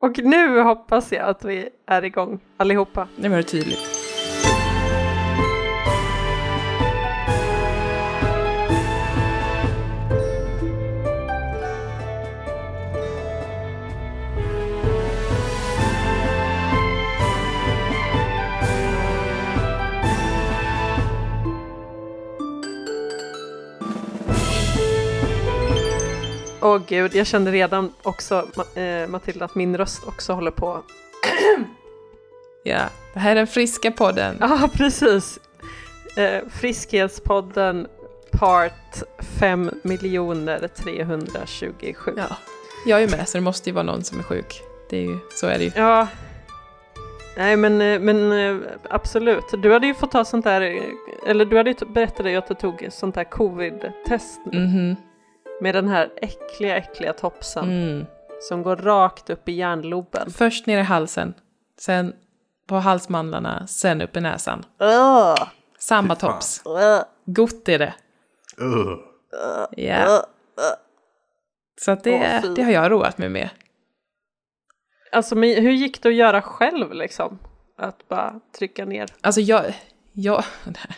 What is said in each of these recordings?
Och nu hoppas jag att vi är igång allihopa. Det var tydligt. Åh gud, jag kände redan också eh, Matilda att min röst också håller på. Ja, det här är den friska podden. Ja, precis. Eh, Friskhetspodden part 5 327. Ja. Jag är med så det måste ju vara någon som är sjuk. Det är ju, så är det ju. Ja. Nej men, eh, men eh, absolut. Du hade ju fått ta sånt där, eh, eller du hade ju berättat att du tog sånt där covid-test Mhm. Med den här äckliga, äckliga topsen Mm. som går rakt upp i hjärnloben. Först ner i halsen, sen på halsmandlarna, sen upp i näsan. Ugh, Samma Fy fan. tops. ugh, Gott är det. Ja. ugh. Så att det, fy. det har jag roat mig med. Alltså men hur gick det att göra själv liksom? Att bara trycka ner. Alltså jag, jag,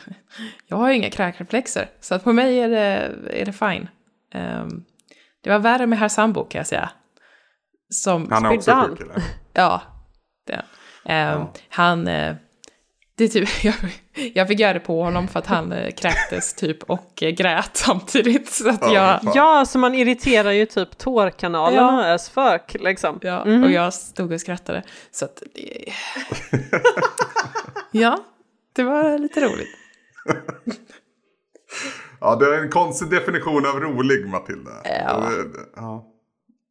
jag har ju inga kräkreflexer, så att på mig är det, är det fine. Ehm, det var värre med herr Sambo kan jag säga. Som, Han är också sjuk eller? ja, det. Ehm, Ja. Han, eh, det är typ, jag, jag fick göra det på honom för att han eh, kräktes typ och eh, grät samtidigt. Så att Ja, jag, Fan. Ja, så man irriterar ju typ tårkanalerna Ja. as fuck liksom. ja, Mhm. och jag stod och skrattade. Så att det, ja, det var lite roligt. Ja, det är en konstig definition av rolig Matilda. Ja. ja.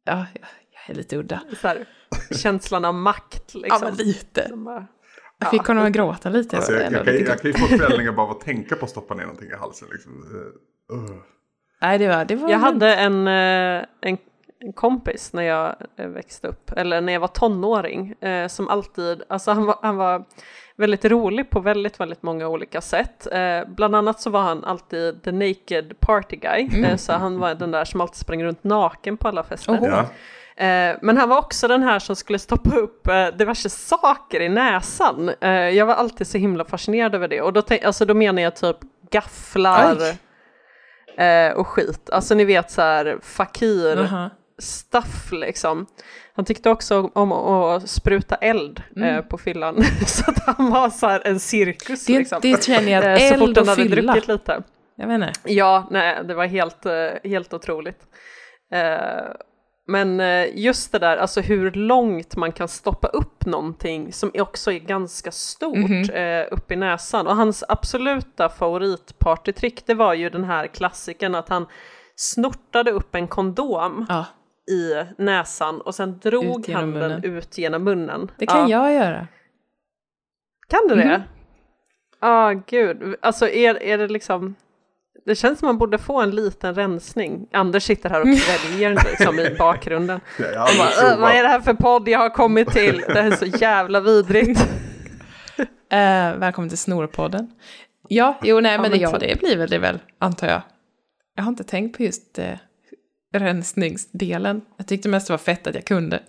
Ja, jag, är lite udda. Så här, känslan av makt Ja, liksom. men lite. Bara, Jag fick honom att gråta lite. Alltså, jag, jag, kan, lite jag kan ju få kvällningar bara av att tänka på att stoppa ner någonting i halsen. Liksom. Eh, ugh. Nej, det var, det var Jag hade en, eh, en, en kompis när jag eh, växte upp, eller när jag var tonåring, eh, som alltid, alltså han var, han var väldigt rolig på väldigt, väldigt många olika sätt. Eh, bland annat så var han alltid the naked party guy, Mm. eh, så han var den där som alltid sprang runt naken på alla fester. Oho. Ja. Eh, men han var också den här som skulle stoppa upp eh, diverse saker i näsan. Jag var alltid så himla fascinerad över det. Och då, tänk, alltså, då menar jag typ gafflar eh, och skit. Alltså ni vet så här fakir Aha. stuff liksom. Han tyckte också om att spruta eld eh, Mm. på fyllan. så att han var så här en cirkus Det, liksom. det känner jag, Eh, så fort eld han hade fylla. druckit lite. Jag vet inte. Ja, nej, det var helt, eh, helt otroligt. Men just det där, alltså hur långt man kan stoppa upp någonting som också är ganska stort Mhm. eh, upp i näsan. Och hans absoluta favoritpartytrick, det var ju den här klassiken att han snortade upp en kondom Ja, i näsan och sen drog Ut genom han den munnen. ut genom munnen. det kan ja. jag göra. Kan du det? Mhm. Ja, gud. Alltså är, är det liksom... Det känns som man borde få en liten rensning. Anders sitter här och kväljer liksom i bakgrunden. Aldrig bara, "Äh, vad är det här för podd jag har kommit till? Det här är så jävla vidrigt. Eh, välkommen till Snorpodden. Ja, jo, nej, Ja, men, men ja, det blir väl det väl, antar jag. Jag har inte tänkt på just eh, rensningsdelen. Jag tyckte mest det var fett att jag kunde.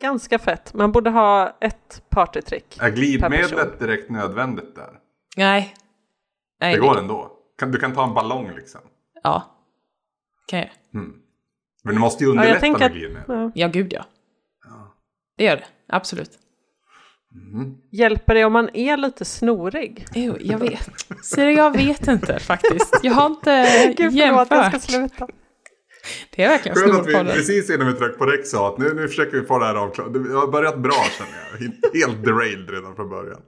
Ganska fett. Man borde ha ett partytrick. Är glidmedlet direkt nödvändigt där? Nej. Nej, Det går ändå. Kan, du kan ta en ballong liksom. Ja. Kan jag? Mm. Men du måste ju Ja, underlätta jag tänker med att, glidmedel. ja. Ja, gud ja. Ja. Det gör det. Absolut. Mm. Hjälper det om man är lite snorig? Jo, jag vet. Ser du, jag vet inte faktiskt. Jag har inte Gud förlåt, jag ska jämfört. sluta. Det är verkligen Skönt att vi Snorpodden. precis innan vi tryckte på räck sa att nu, nu försöker vi få det här avklarat. Det har börjat bra känner jag. Helt derailed redan från början.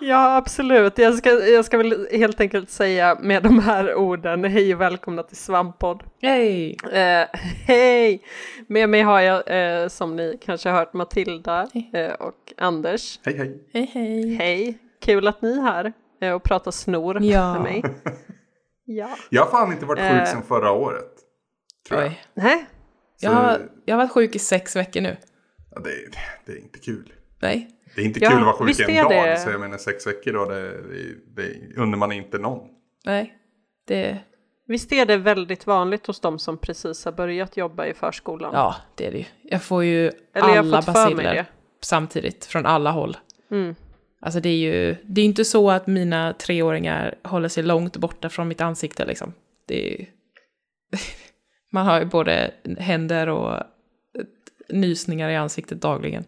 Ja, absolut. Jag ska, jag ska väl helt enkelt säga med de här orden, hej och välkomna till Svamppodd. Hej! Eh, hej! Med mig har jag, eh, som ni kanske har hört, Matilda Hej. eh, och Anders. Hej hej. Hej, hej. Hej! Kul att ni är här eh, och pratar snor Ja. med mig. Ja. Jag har fan inte varit sjuk Eh. sedan förra året. Tror jag. Nej, Jag har, jag har varit sjuk i sex veckor nu. Ja, det, är- det är inte kul. Nej. Det är inte Ja, kul att vara sjuk en dag. det. Så jag menar sex veckor då, det, det, det unnar man inte någon. Nej. Det, Visst är det väldigt vanligt hos de som precis har börjat jobba i förskolan? Ja, det är det ju. Jag får ju Eller alla basiller samtidigt, från alla håll. Mm. Alltså det är ju, det är inte så att mina treåringar håller sig långt borta från mitt ansikte liksom. Det är, man har ju både händer och nysningar i ansiktet dagligen.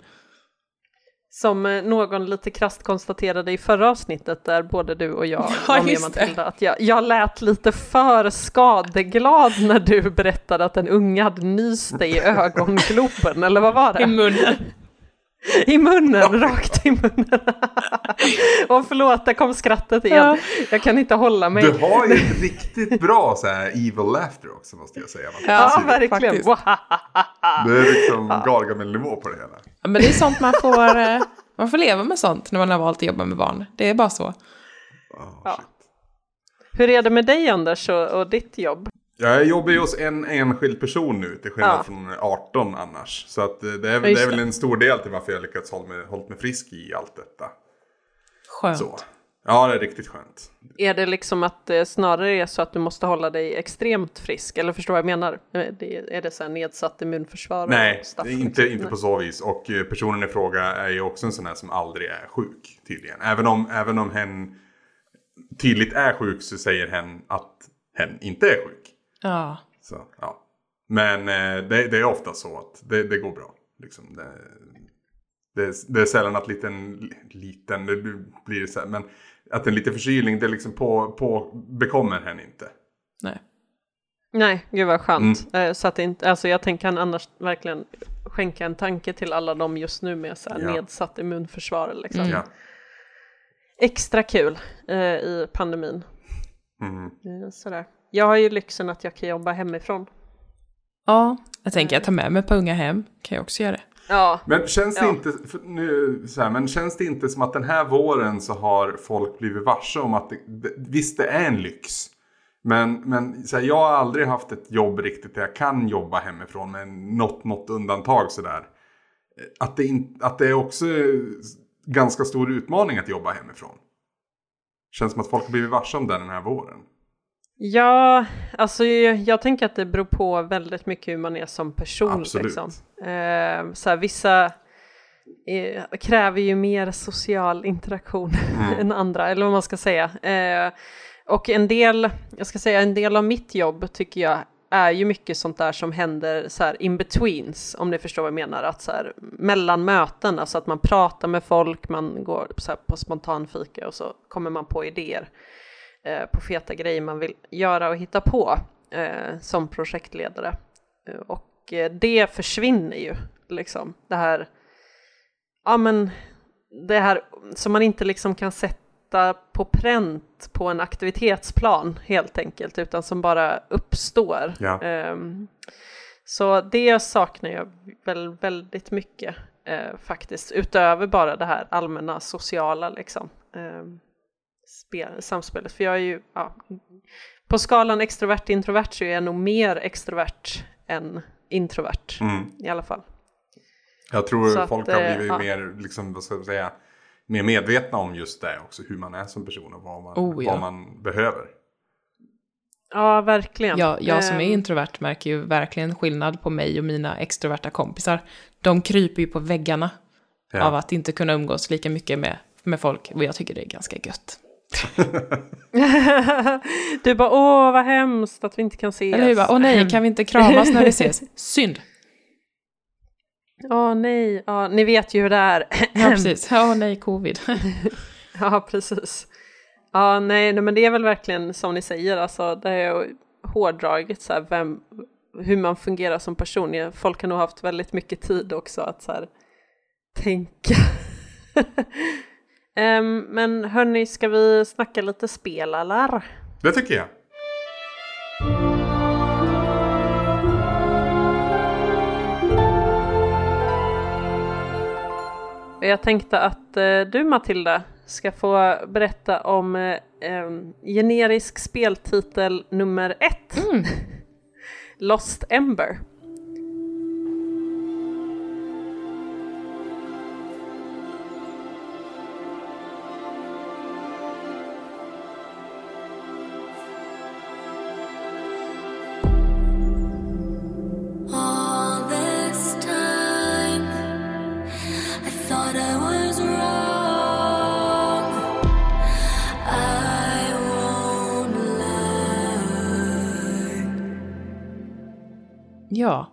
Som eh, någon lite krasst konstaterade i förra avsnittet där både du och jag Ja, var med. Matilda, att jag, jag lät lite för skadeglad när du berättade att en unge hade nyst dig i ögongloben, eller vad var I det? munnen. I munnen, rakt i munnen. och förlåt, där kom skrattet igen. Ja. Jag kan inte hålla mig. Du har ju ett riktigt bra så här evil laughter också måste jag säga. Ja, Matilda. verkligen. Det är liksom Gargamel-nivå på det hela. Ja, Men det är sånt man får, eh, man får leva med sånt när man har valt att jobba med barn. Det är bara så. Oh, Ja. Hur är det med dig Anders och, och ditt jobb? Jag jobbar ju hos en enskild person nu till skillnad Ja. från 18 annars. Så att eh, det är, det är väl en stor del till varför jag lyckats hålla mig, hållit mig frisk i allt detta. Skönt. Så. Ja, det är riktigt skönt. Är det liksom att det snarare är så att du måste hålla dig extremt frisk? Eller förstår vad jag menar? Eh, Det, är det så här nedsatt immunförsvar? Nej, är inte, liksom? inte på så vis. Och eh, personen i fråga är ju också en sån här som aldrig är sjuk tydligen. Även om, även om hen tydligt är sjuk så säger hen att hen inte är sjuk. Ja. Så, ja. Men eh, det, det är ofta så att det, det går bra. Liksom, det, det, är- det är sällan att liten, liten, det blir så här, men att en liten förkylning det liksom på, på bekommer hen inte. Nej. Nej, gud vad skönt. Mm. Eh, Så att det inte, alltså jag tänker kan annars verkligen skänka en tanke till alla de just nu med så här Ja. nedsatt immunförsvar. Liksom. Mm. Ja. Extra kul eh, i pandemin. Mm. Eh, sådär. Jag har ju lyxen att jag kan jobba hemifrån. Ja, jag tänker jag tar med mig par unga hem. Kan jag också göra det. Ja, Men känns det Ja. inte, nu, så här, men känns det inte som att den här våren så har folk blivit varse om att det, det, visst det är en lyx. Men, men så här, jag har aldrig haft ett jobb riktigt där jag kan jobba hemifrån med något, något undantag sådär. Att det, in, att det är också ganska stor utmaning att jobba hemifrån. Känns som att folk har blivit varse om det den här våren. Ja, alltså jag, jag tänker att det beror på väldigt mycket hur man är som person. Absolut. Liksom. Eh, så här, vissa eh, kräver ju mer social interaktion än andra, eller vad man ska säga. Eh, och en del, jag ska säga en del av mitt jobb tycker jag är ju mycket sånt där som händer så här in betweens, om ni förstår vad jag menar, att så här mellan möten, alltså att man pratar med folk, man går så här på spontan fika och så kommer man på idéer eh, på feta grejer man vill göra och hitta på eh, som projektledare. Eh, och eh, det försvinner ju, liksom. Det här, ja men, det här som man inte liksom kan sätta på pränt på en aktivitetsplan helt enkelt, utan som bara uppstår. Ja. Ehm, så det saknar jag väl väldigt mycket eh, faktiskt, utöver bara det här allmänna sociala liksom. ehm, spel, samspelet. För jag är ju, ja, på skalan extrovert introvert så är jag nog mer extrovert än introvert Mm. i alla fall. Jag tror Så att, folk har eh, blivit ja. mer, liksom, vad ska jag säga, mer medvetna om just det också. Hur man är som person och vad man, Oh, ja. vad man behöver. Ja, verkligen. Jag, jag som är Ehm, introvert märker ju verkligen skillnad på mig och mina extroverta kompisar. De kryper ju på väggarna Ja. av att inte kunna umgås lika mycket med, med folk. Och jag tycker det är ganska gött. du bara åh vad hemskt att vi inte kan ses. Eller hur? Bara, Åh nej, kan vi inte kramas när vi ses? Synd. Åh nej, ja, ni vet ju hur det är. Ja, precis. Åh nej, covid. ja, precis. Ja, nej, nej, men det är väl verkligen som ni säger, alltså det är ju hårdraget så här, vem, hur man fungerar som person. Folk har nog haft väldigt mycket tid också att så här, tänka. Em, men hörni, ska vi snacka lite spel eller? Det tycker jag. Jag tänkte att eh, du Matilda ska få berätta om eh, em, generisk speltitel nummer ett. Lost Ember. Ja.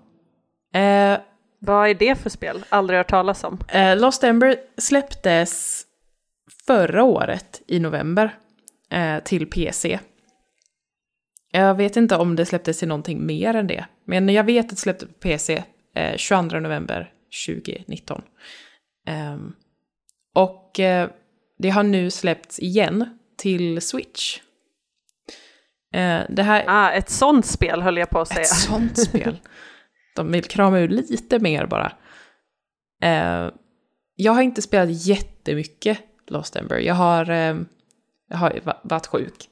Eh, Vad är det för spel? Aldrig hört talas om. eh, Lost Ember släpptes förra året i november eh, till PC. Jag vet inte om det släpptes till någonting mer än det. Men jag vet att det släpptes på PC eh, 22 november 2019. Ehm, och eh, det har nu släppts igen till Switch. Eh, det här Ah, ett sånt spel höll jag på att säga. ett sånt spel. De vill krama ur lite mer bara. Eh, jag har inte spelat jättemycket Lost Ember. Jag har, eh, jag har va- varit sjuk.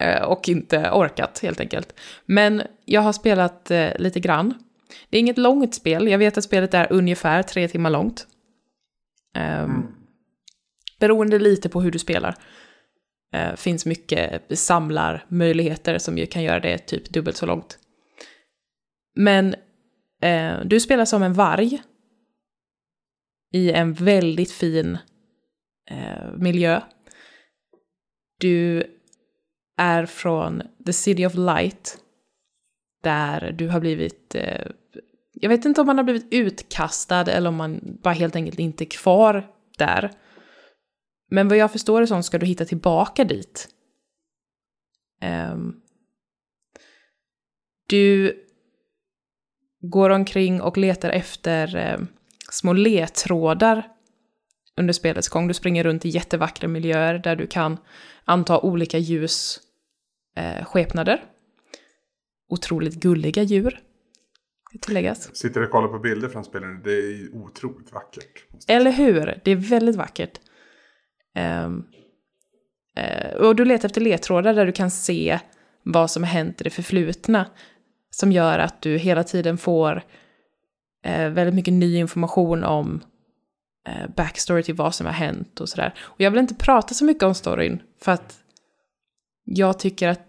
Eh, och inte orkat helt enkelt. Men jag har spelat eh, lite grann. Det är inget långt spel. Jag vet att spelet är ungefär tre timmar långt. Ehm, Beroende lite på hur du spelar. Eh, finns mycket samlarmöjligheter som ju kan göra det typ dubbelt så långt. Men eh, du spelar som en varg i en väldigt fin eh, miljö. Du är från The City of Light där du har blivit, eh, jag vet inte om man har blivit utkastad eller om man bara helt enkelt inte är kvar där. Men vad jag förstår det som ska du hitta tillbaka dit. Ehm, du går omkring och letar efter eh, små ledtrådar under spelets gång. Du springer runt i jättevackra miljöer där du kan anta olika ljus eh, skepnader. Otroligt gulliga djur, tilläggas. Sitter och kollar på bilder från spelen. Det är otroligt vackert. Eller hur? Det är väldigt vackert. Ehm, eh, och du letar efter ledtrådar där du kan se vad som har hänt i det förflutna. Som gör att du hela tiden får eh, väldigt mycket ny information om eh, backstory till vad som har hänt och sådär. Och jag vill inte prata så mycket om storyn för att jag tycker att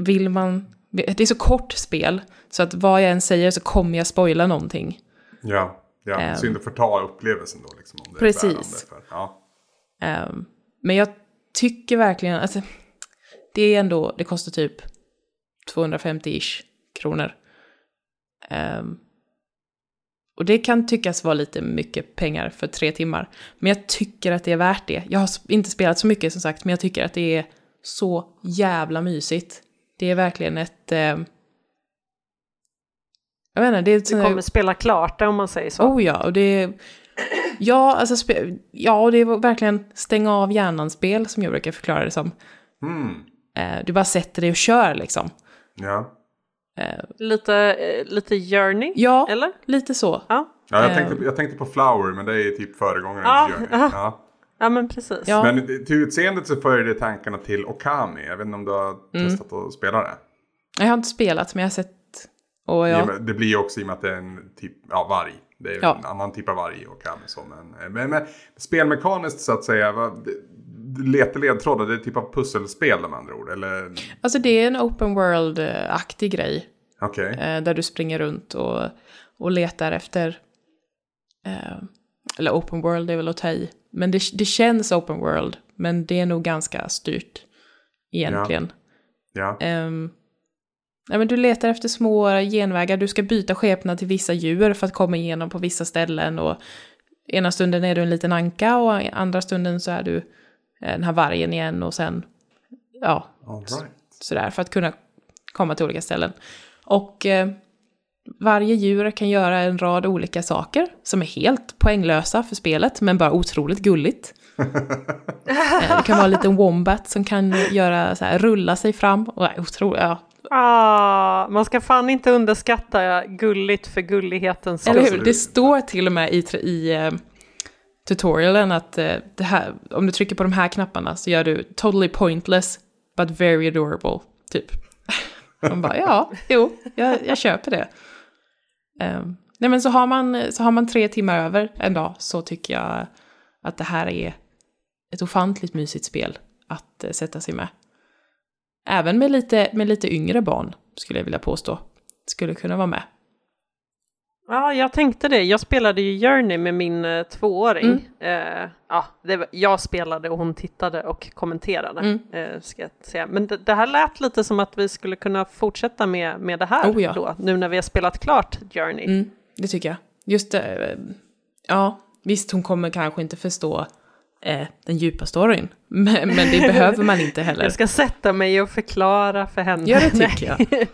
vill man... Det är så kort spel så att vad jag än säger så kommer jag spoila någonting. Ja, ja. Ehm. synd att förta upplevelsen då. Liksom, om det är Precis. bärande För, ja. Ehm, men jag tycker verkligen, alltså, det är ändå, det kostar typ 250-ish kronor. Ehm, och det kan tyckas vara lite mycket pengar för tre timmar. Men jag tycker att det är värt det. Jag har inte spelat så mycket som sagt, men jag tycker att det är så jävla mysigt. Det är verkligen ett... ehm, jag vet inte, det är ett Du sånt där- kommer spela klart det om man säger så. Oh ja, och det är... Ja, alltså, ja, det är verkligen stänga av hjärnan-spel som jag brukar förklara det som. Mm. Eh, du bara sätter dig och kör liksom. ja. Eh, Lite, eh, lite journey, ja, eller? lite så. Ja. Ja, jag, tänkte, jag tänkte på Flower, men det är typ föregångaren Ja, till Journey. ja. Ja. men precis. Ja. Men till utseendet så för det tankarna till Okami. Jag vet inte om du har Mm. testat att spela det? Jag har inte spelat, men jag har sett... Och ja, Det blir ju också i och med att det är en typ, ja, varg. Det är Ja. en annan typ av varg Okami. Så, men, men, men spelmekaniskt så att säga, vad, leta ledtrådar, det är typ av pusselspel med andra ord. Eller, alltså det är en open world-aktig grej. okej. Eh, där du springer runt och, och letar efter... Eh, eller open world är väl att ta i. Men det, det känns open world, men det är nog ganska styrt egentligen. Ja. Ehm, ja, men du letar efter små genvägar, du ska byta skepnad till vissa djur för att komma igenom på vissa ställen. Och ena stunden är du en liten anka och andra stunden så är du den här vargen igen och sen, ja, right. sådär för att kunna komma till olika ställen. Och eh, varje djur kan göra en rad olika saker som är helt poänglösa för spelet, men bara otroligt gulligt. Eh, det kan vara en liten wombat som kan göra så här, rulla sig fram. Och, otroligt, ja, Ah, man ska fan inte underskatta gulligt för gullighetens skull. Eller hur? Det står till och med i, i eh, tutorialen att eh, det här, om du trycker på de här knapparna så gör du totally pointless but very adorable, typ. Man bara, ja, jo, jag, jag köper det. Ehm, nej men så har, man, så har man tre timmar över en dag så tycker jag att det här är ett ofantligt mysigt spel att eh, sätta sig med. Även med lite, med lite yngre barn, skulle jag vilja påstå, skulle kunna vara med. Ja, jag tänkte det. Jag spelade ju Journey med min eh, tvååring. Eh, ja, var, jag spelade och hon tittade och kommenterade. Mm. Eh, ska jag säga. Men det, det här lät lite som att vi skulle kunna fortsätta med, med det här Oh, ja. då, nu när vi har spelat klart Journey. Mm, det tycker jag. Just det, ja, visst hon kommer kanske inte förstå eh, den djupa storyn. Men, men det behöver man inte heller. Jag ska sätta mig och förklara för henne. Ja, det tycker jag.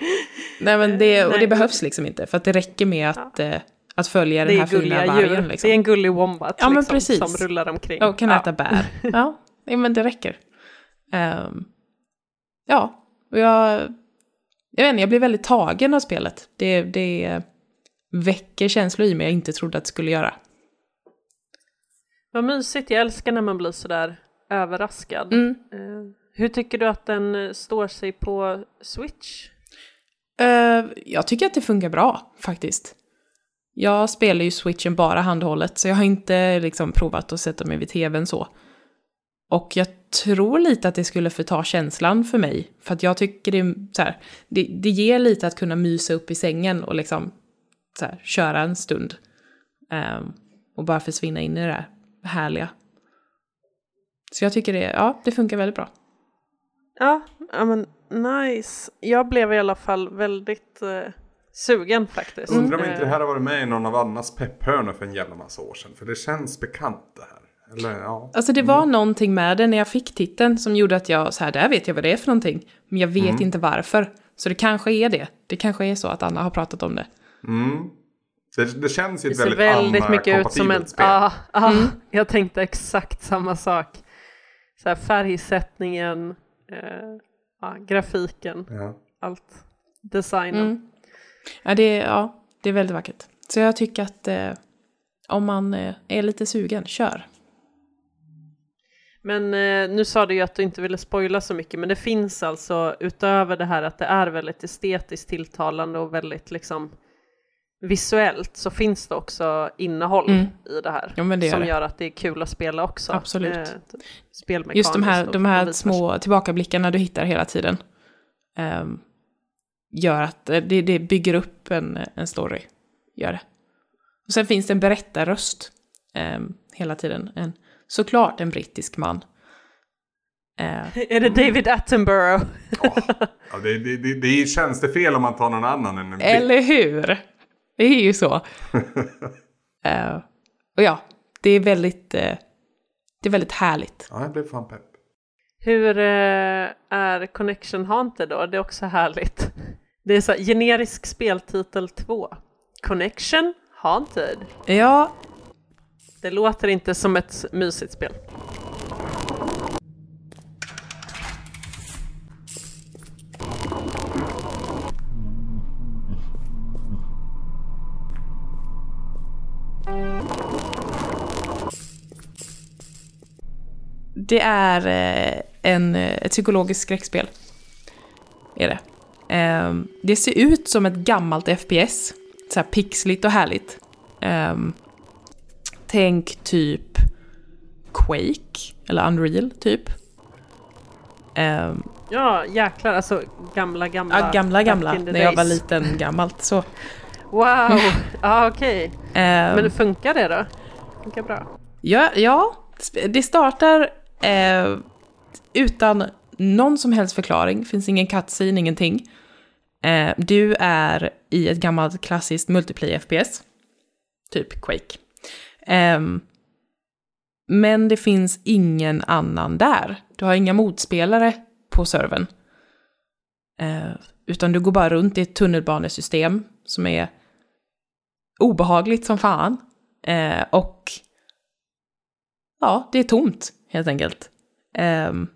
Nej, men det, och det behövs liksom inte, för att det räcker med att, eh, att följa den är här fina vargen. Liksom. Det är en gullig wombat Ja, liksom, precis. som rullar omkring. Och kan ja. äta bär. Ja, ja, men det räcker. Ehm, ja, och jag, jag vet inte, jag blir väldigt tagen av spelet. Det, det väcker känslor i mig jag inte trodde att det skulle göra. Vad mysigt, jag älskar när man blir sådär överraskad. Mm. Eh, hur tycker du att den eh, står sig på Switch? Eh, jag tycker att det funkar bra, faktiskt. Jag spelar ju switchen bara handhållet, så jag har inte liksom provat att sätta mig vid tvn så. Och jag tror lite att det skulle förta känslan för mig, för att jag tycker det så här, det, det ger lite att kunna mysa upp i sängen och liksom så här, köra en stund. Ehm, och bara försvinna in i det där härliga. Så jag tycker det, ja, det funkar väldigt bra. Ja, ja men nice. Jag blev i alla fall väldigt eh, sugen faktiskt. Undrar om Eh, inte det här har varit med i någon av Annas pepphörnor för en jävla massa år sedan. För det känns bekant det här. Eller ja. Alltså det var någonting med det när jag fick titeln som gjorde att jag, så här, där vet jag vad det är för någonting. Men jag vet inte varför. Så det kanske är det. Det kanske är så att Anna har pratat om det. Mm. Det, det känns ju Det ett ser väldigt, väldigt mycket ut som en... Anna-kompatibelt spel. Ja, ja, Mm. jag tänkte exakt samma sak. Så här, färgsättningen, eh, ja, grafiken, Ja. allt. Designen. Mm. Ja, det, är- ja, det är väldigt vackert. Så jag tycker att eh, om man eh, är lite sugen, kör. Men eh, nu sa du ju att du inte ville spoila så mycket, men det finns alltså utöver det här att det är väldigt estetiskt tilltalande och väldigt liksom visuellt så finns det också innehåll Mm. i det här Ja, det gör som det. gör att det är kul att spela också. Absolut. Eh, spelmekaniskt Just de här, de här små tillbakablickarna du hittar hela tiden. ehm, gör att eh, det, det bygger upp en, en story. Gör det. Och sen finns det en berättarröst ehm, hela tiden. En, såklart en brittisk man. Eh, Är det David Attenborough? Åh, ja, det, det, det, det känns det fel om man tar någon annan än en. Eller hur? Det är ju så. Eh, och ja, det är väldigt, eh, det är väldigt härligt. Ja, jag blev fan pepp. Hur eh, är Connection Haunted då? Det är också härligt. Det är så generisk speltitel 2. Connection Haunted. Ja, Det låter inte som ett mysigt spel. Det är eh, en, eh, ett psykologiskt skräckspel. Är det. Ehm, det ser ut som ett gammalt FPS. Så här pixligt och härligt. Ehm, tänk typ Quake, eller Unreal typ. Ehm, Ja, jäklar, alltså gamla, gamla. ja, gamla, gamla. När jag var days. liten, gammalt. Så. Wow, ja okej. Ehm, Men funkar det då? Funkar bra. Ja, ja. det startar eh, utan någon som helst förklaring. finns ingen cutscene, ingenting. Eh, du är i ett gammalt klassiskt multiplayer FPS. Typ Quake. Ehm, men det finns ingen annan där. Du har inga motspelare på servern. Eh, utan du går bara runt i ett tunnelbanesystem som är obehagligt som fan. Eh, och ja, det är tomt helt enkelt. Um,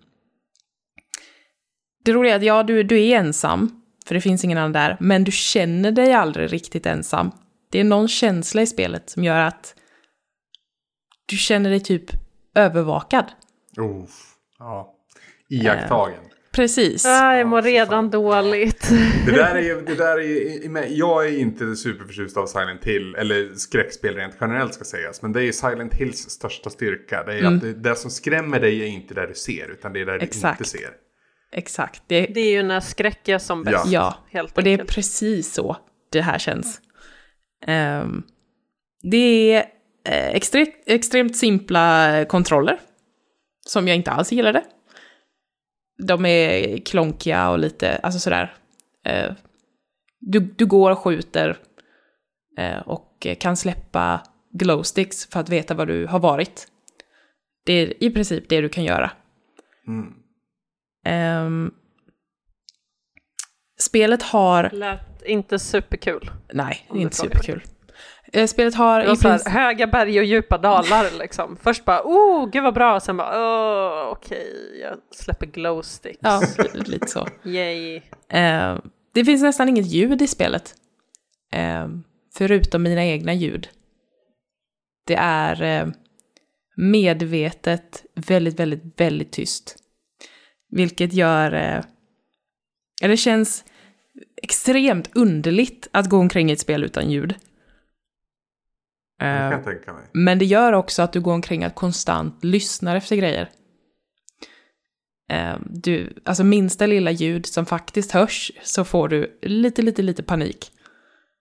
det roliga är att ja, du, du är ensam, för det finns ingen annan där, men du känner dig aldrig riktigt ensam. Det är någon känsla i spelet som gör att du känner dig typ övervakad. Oh, ja. Iakttagen. Precis. Ah, jag mår Ja, redan dåligt. Det där är ju, det där är ju, jag är inte superförtjust av Silent Hill, eller skräckspel rent generellt ska sägas. Men det är ju Silent Hills största styrka. Det är Mm. att det, det som skrämmer dig är inte där du ser, utan det är där Exakt. du inte ser. Exakt. Det, Det är ju när skräck är som bäst. ja, helt och det är precis så det här känns. Ehm, det är eh, extre- extremt simpla kontroller, som jag inte alls gillade. De är klonkiga och lite, alltså sådär. Eh, du, du går och skjuter eh, och kan släppa glowsticks för att veta var du har varit. Det är i princip det du kan göra. Mm. Ehm, spelet har... Lät inte superkul. Nej, inte superkul. Eh, spelet har Det var så här, höga berg och djupa dalar liksom. Först bara oh, gud vad bra, och sen bara åh, okej, jag släpper glowsticks. Ja, lite så. Yay. Eh, det finns nästan inget ljud i spelet. Eh, förutom mina egna ljud. Det är eh, medvetet väldigt, väldigt, väldigt tyst. Vilket gör... Eh, det känns extremt underligt att gå omkring i ett spel utan ljud. Det Eh, kan jag tänka mig. men det gör också att du går omkring och konstant lyssnar efter grejer. Eh, Du, alltså minsta lilla ljud som faktiskt hörs så får du lite, lite, lite panik.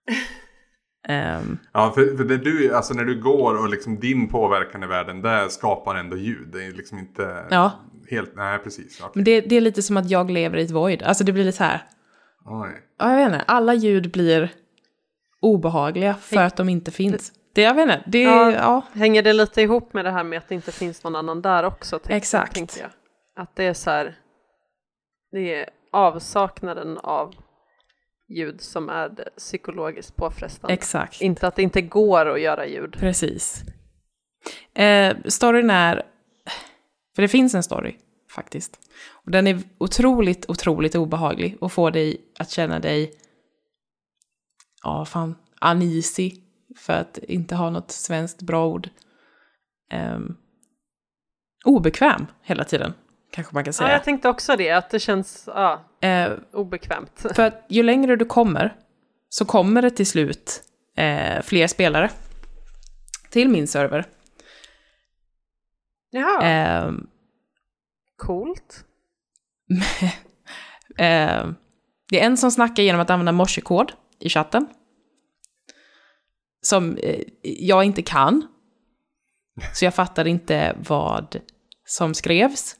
Ehm, Ja, för, för det du, alltså när du går och liksom din påverkan i världen, där skapar ändå ljud. Det är liksom inte Ja. helt, nej precis. Okej. men det, det är lite som att jag lever i ett void. Alltså det blir lite så här, Oj. ja, jag vet inte, alla ljud blir obehagliga för att de inte finns. Det, jag vet inte, det, Ja. ja, Hänger det lite ihop med det här med att det inte finns någon annan där också? tänkte- Exakt. Tänkte jag. Att det är så här, det är avsaknaden av ljud som är psykologiskt påfrestande. exakt. inte att det inte går att göra ljud. Precis. Eh, storyn är... För det finns en story, faktiskt. Och den är otroligt, otroligt obehaglig och får dig att känna dig... Ja, fan. Uneasy, för att inte ha något svenskt bra ord. Ehm, obekväm hela tiden, kanske man kan Ja, säga. jag tänkte också det, att det känns ja, Eh, obekvämt. för att ju längre du kommer så kommer det till slut eh, fler spelare till min server. Jaha, Ehm, coolt. Eh, det är en som snackar genom att använda morsekod i chatten. Som eh, jag inte kan. Så jag fattar inte vad som skrevs.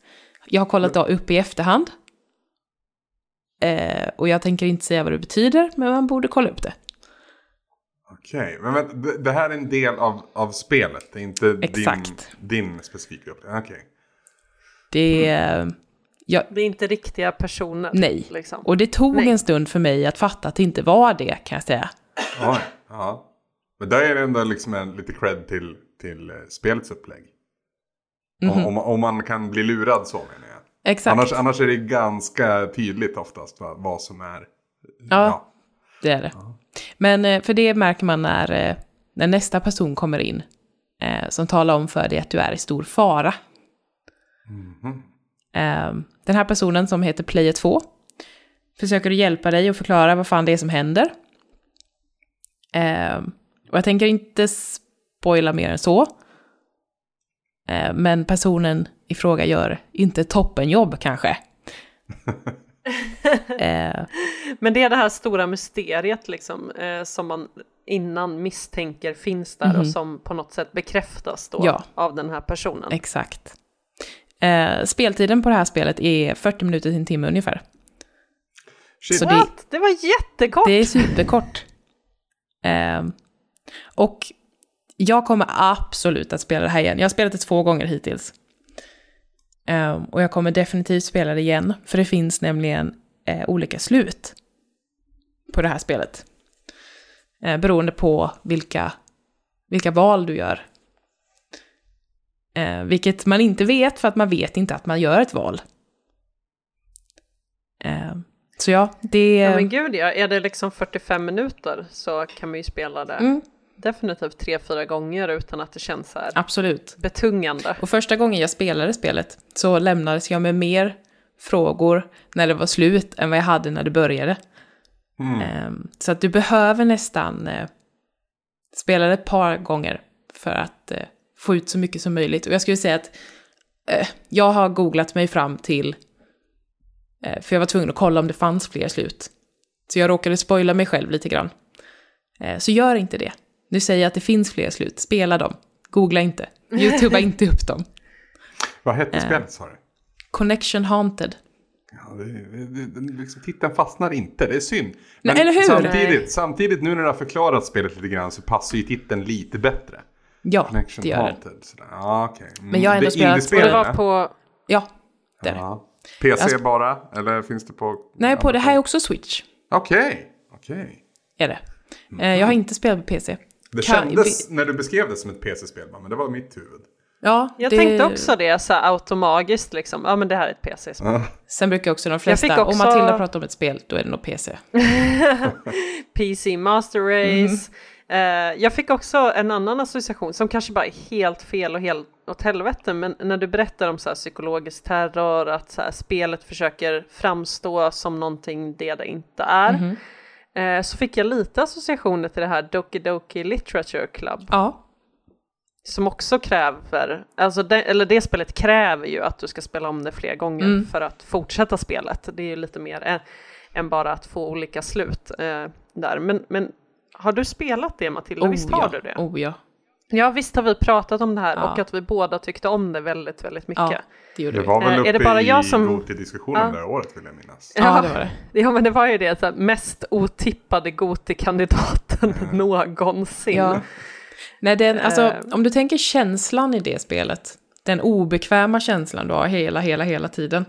Jag har kollat upp i efterhand. Eh, och jag tänker inte säga vad det betyder, men man borde kolla upp det. Okej, men vänta, det, här är en del av, av spelet. Det är inte din, Exakt. din specifika upplevelse. Okej. Det är... Jag, Det är inte riktiga personer. nej. Liksom. Och det tog Nej. en stund för mig att fatta att det inte var det, kan jag säga. Oj, ja. Men där är det ändå liksom en, lite cred till, till eh, spelets upplägg. Om, om, om man kan bli lurad så menar jag. Exakt. Annars, annars är det ganska tydligt oftast vad, vad som är... Ja. Det är det. Men eh, för det märker man när, eh, när nästa person kommer in. Eh, som talar om för dig att du är i stor fara. Eh, den här personen som heter Player 2 försöker hjälpa dig och förklara vad fan det är som händer. Eh, och jag tänker inte spoila mer än så. Eh, men personen i fråga gör inte toppenjobb kanske. eh, Men det är det här stora mysteriet liksom, eh, som man innan misstänker finns där och som på något sätt bekräftas då Mhm. Ja. av den här personen. Exakt. Eh, speltiden på det här spelet är 40 minuter till en timme ungefär. Shit. Så det, What? Det var jättekort! det är superkort. Eh, och jag kommer absolut att spela det här igen. Jag har spelat det två gånger hittills. Eh, och jag kommer definitivt spela det igen, för det finns nämligen eh, olika slut på det här spelet. Eh, beroende på vilka, vilka val du gör. Eh, vilket man inte vet för att man vet inte att man gör ett val. Eh, så ja, det... Ja men gud ja, är det liksom 45 minuter så kan man ju spela det Mm. Definitivt tre, fyra gånger utan att det känns så här Absolut. betungande. Och första gången jag spelade spelet så lämnades jag med mer frågor när det var slut än vad jag hade när det började. Mm. Ehm, Så att du behöver nästan eh, spela det ett par gånger för att eh, få ut så mycket som möjligt. Och jag skulle säga att eh, jag har googlat mig fram till, för jag var tvungen att kolla om det fanns fler slut. Så jag råkade spoila mig själv lite grann. Så gör inte det. Nu säger jag att det finns fler slut, spela dem. Googla inte. Youtuba inte upp dem. Vad hette Eh. spelet sa du? Connection Haunted. Ja, det, det, det, liksom, titeln fastnar inte, det är synd. Nej, eller hur? Samtidigt, samtidigt, nu när du har förklarat spelet lite grann så passar ju titeln lite bättre. Ja, Connection det gör den. Haunted. Sådär. Ja, okej. Mm. Men jag har ändå Det är spelat- Och det var på, Ja, det är det. Ja. PC Jag sp- bara? Eller finns det på... Nej, på det här är också Switch. Okej, okej. Är det. Eh, Jag har inte spelat på PC. Det Kan- kändes när du beskrev det som ett PC-spel, men det var mitt huvud. Ja, jag det... tänkte också det så här automagiskt liksom, ja men det här är ett PC-spel. Ja. Sen brukar också de Jag flesta, fick också- om Matilda pratar om ett spel, då är det nog PC. PC Master Race. Eh, jag fick också en annan association som kanske bara är helt fel och helt åt helvete, men när du berättar om så här psykologisk terror, att så här spelet försöker framstå som någonting det det inte är, eh, så fick jag lite associationer till det här Doki Doki Literature Club, Ja, som också kräver, alltså det, eller det spelet kräver ju att du ska spela om det fler gånger Mm. för att fortsätta spelet. Det är ju lite mer än, än bara att få olika slut eh, där. Men, men har du spelat det Matilda? visst har ja. du det? Oh ja, Ja, visst har vi pratat om det här Ja. och att vi båda tyckte om det väldigt, väldigt mycket. ja det gjorde Det vi. var väl Eh, är uppe det bara i jag som- Goti-diskussionen Ja. det här året vill jag minnas. Ja, det var det. Ja, men det var ju det så här, mest otippade Goti-kandidaten någonsin. Ja. Nej, den, alltså, Eh. om du tänker känslan i det spelet, den obekväma känslan du har hela, hela, hela tiden,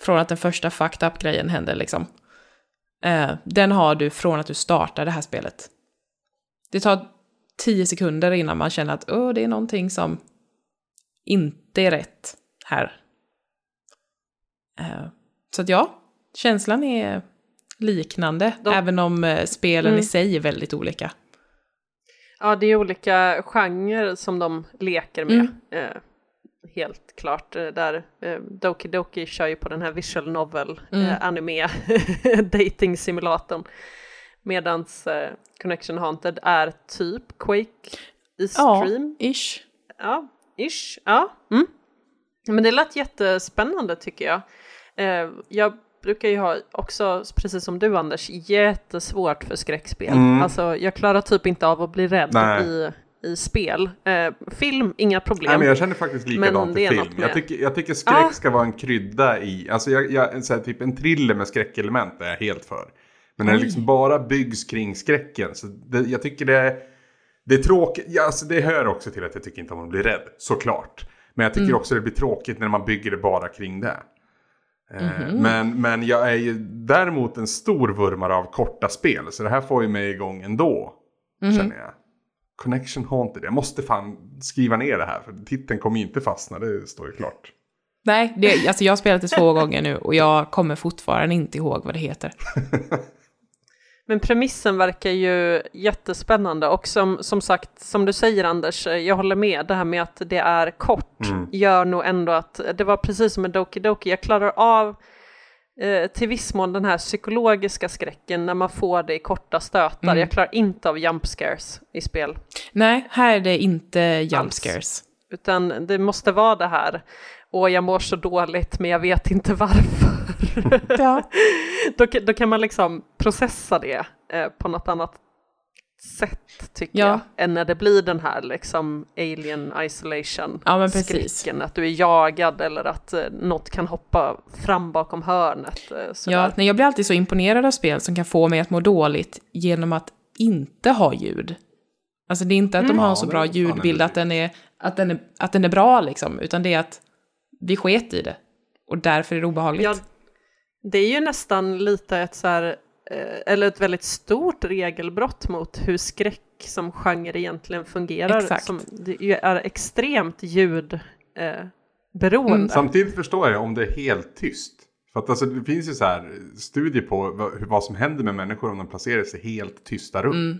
från att den första fucked up-grejen händer liksom, eh, den har du från att du startar det här spelet. Det tar tio sekunder innan man känner att Åh, det är någonting som inte är rätt här. Eh, så att ja, känslan är liknande, De- även om eh, spelen Mm. i sig är väldigt olika. Ja, det är olika genrer som de leker med. Mm. Eh, helt klart. Eh, där eh, Doki Doki kör ju på den här visual novel Mm. eh, anime dating simulatorn. Medans eh, Connection Haunted är typ Quake i Ja, stream. ish. Ja, ish. Ja. Mm. Men det lät jättespännande tycker jag. Eh, jag brukar ju ha också, precis som du Anders, jättesvårt för skräckspel. Mm. Alltså jag klarar typ inte av att bli rädd Nej. i, i spel. Eh, film, inga problem. Nej, men jag känner faktiskt likadant i film. Jag tycker, jag tycker skräck Ja. ska vara en krydda i, alltså jag, jag, en så här, typ en thriller med skräckelement är jag helt för. Men när det liksom bara byggs kring skräcken, så det, jag tycker det, det är tråkigt, ja, alltså det hör också till att jag tycker inte om att bli rädd, såklart. Men jag tycker Mm. också det blir tråkigt när man bygger det bara kring det. Eh, Mhm. Men, men jag är ju däremot en stor vurmare av korta spel, så det här får ju mig igång ändå, Mhm. känner jag. Connection Haunted, jag måste fan skriva ner det här, för titeln kommer ju inte fastna, det står ju klart. Nej, det, alltså jag har spelat det två gånger nu och jag kommer fortfarande inte ihåg vad det heter. Men premissen verkar ju jättespännande och som, som sagt, som du säger Anders, eh, jag håller med, det här med att det är kort Mm. gör nog ändå att, det var precis som med Doki Doki, jag klarar av eh, till viss mån den här psykologiska skräcken när man får det i korta stötar. Mm. Jag klarar inte av jump scares i spel, Nej, här är det inte jump Alls. scares. utan det måste vara det här. Och jag mår så dåligt men jag vet inte varför. Ja. då, kan- då kan man liksom processa det eh, på något annat sätt tycker Ja. jag. Än när det blir den här liksom alien isolation Ja, men precis. skräcken. Att du är jagad eller att eh, något kan hoppa fram bakom hörnet. Eh. Ja, nej, jag blir alltid så imponerad av spel som kan få mig att må dåligt genom att inte ha ljud. Alltså det är inte att de har en så bra ljudbild att den, är, att, den är, att den är bra liksom, utan det är att vi sket i det. Och därför är det obehagligt. Ja, det är ju nästan lite ett så här, eh, eller ett väldigt stort regelbrott mot hur skräck som genre egentligen fungerar. Exakt. Som det är extremt ljudberoende. Eh, beroende. Mm. Samtidigt förstår jag om det är helt tyst. För att alltså, det finns ju så här studier på vad, hur- vad som händer med människor om de placerar sig i helt tysta rum. Mm.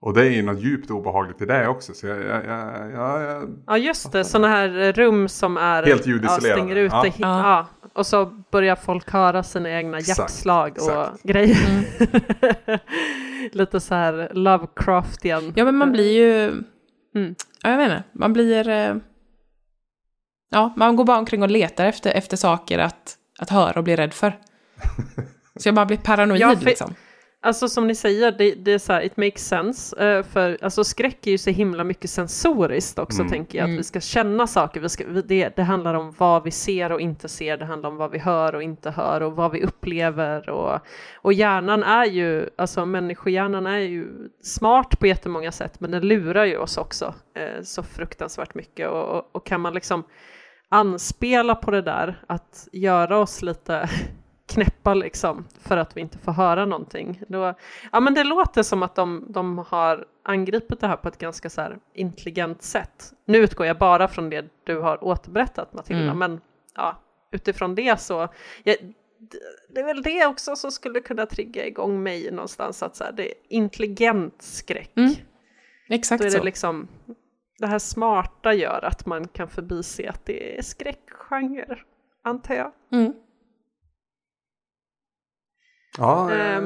Och det är ju något djupt obehagligt i det också. Så jag, jag, jag, jag, jag Ja just det, sådana här rum som är Helt ljudisolerade. Ja, stänger ute. Ja. Ja. Ja. Ja. Och så börjar folk höra sina egna Exakt, hjärtslag och exakt. grejer. Mm. Lite så här Lovecraftian. Ja, men man blir ju... Mm. Ja, jag vet inte. Man blir... eh, Ja, man går bara omkring och letar efter, efter saker att, att höra och bli rädd för. Så jag bara blir paranoid Ja, för- liksom. Alltså som ni säger, det, det är så här, it makes sense. eh, för alltså skräck är ju så himla mycket sensoriskt också Mm. tänker jag. Att Mm. vi ska känna saker. Vi ska, vi- det, det handlar om vad vi ser och inte ser. Det handlar om vad vi hör och inte hör och vad vi upplever. Och, och hjärnan är ju, alltså människohjärnan är ju smart på jättemånga sätt. Men den lurar ju oss också eh, så fruktansvärt mycket. Och, och, och kan man liksom anspela på det där, att göra oss lite knäppa liksom för att vi inte får höra någonting. Då, ja men det låter som att de, de har angripit det här på ett ganska så intelligent sätt. Nu utgår jag bara från det du har återberättat Matilda, Mm. men ja, utifrån det så, ja, d- det är väl det också som skulle kunna trigga igång mig någonstans, att så här, det är intelligent skräck. Mm, Då Exakt är så. det liksom, det här smarta gör att man kan förbise att det är skräckgenre, antar jag. Mm. Ja, eh,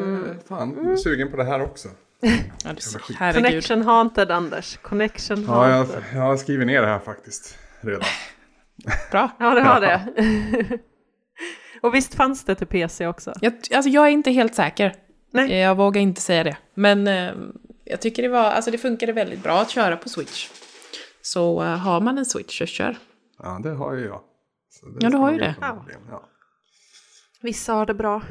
fan, sugen på det här också. Ja, herregud. Connection haunted Anders, connection Ja, jag, haunted. jag har skrivit ner det här faktiskt redan. Bra. Ja, det har det. Och visst fanns det till PC också? Jag, alltså jag är inte helt säker. Nej. Jag vågar inte säga det. Men eh, jag tycker det var, alltså det funkade väldigt bra att köra på Switch. Så eh, har man en Switch så kör. Ja, det har ju jag. Så det Ja, du har ju det. Ja. Vissa har det bra.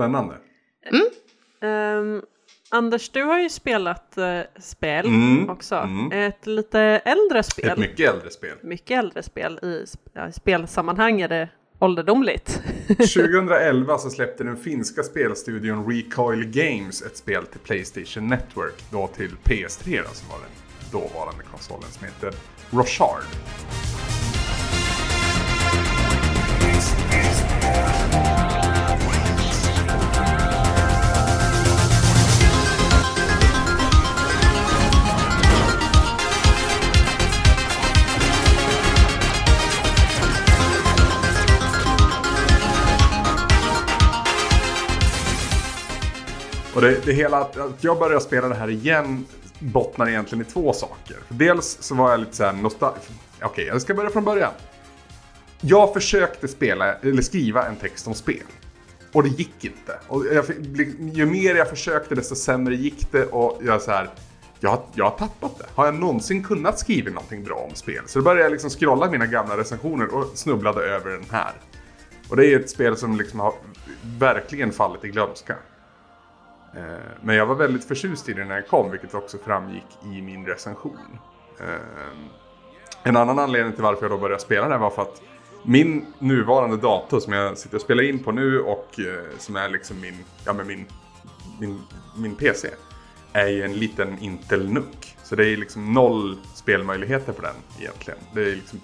Spännande. Ehm, Anders, du har ju spelat eh, spel Mm, också. mm. Ett lite äldre spel. Ett mycket äldre spel. mycket äldre spel. I, sp- ja, I spelsammanhang är det ålderdomligt. 2011 så släppte den finska spelstudion Recoil Games ett spel till Playstation Network. Då till PS3 då, som var den dåvarande konsolen som heter Rochard. Och det, det hela, att att jag började spela det här igen bottnar egentligen i två saker. Dels så var jag lite såhär nostalgisk. Okej, jag ska börja från början. Jag försökte spela, eller skriva en text om spel. Och det gick inte. Och jag, ju mer jag försökte desto sämre gick det och jag så här. Jag, har- jag har tappat det. Har jag någonsin kunnat skriva någonting bra om spel? Så då började jag liksom scrolla mina gamla recensioner och snubblade över den här. Och det är ett spel som liksom har verkligen fallit i glömska. Eh, men jag var väldigt förtjust i det när det kom, vilket också framgick i min recension. Eh, en annan anledning till varför jag då började spela det var för att min nuvarande dator som jag sitter och spelar in på nu och eh, som är liksom min, ja men min, min, min PC är ju en liten Intel NUC. Så det är liksom noll spelmöjligheter på den egentligen. Det är liksom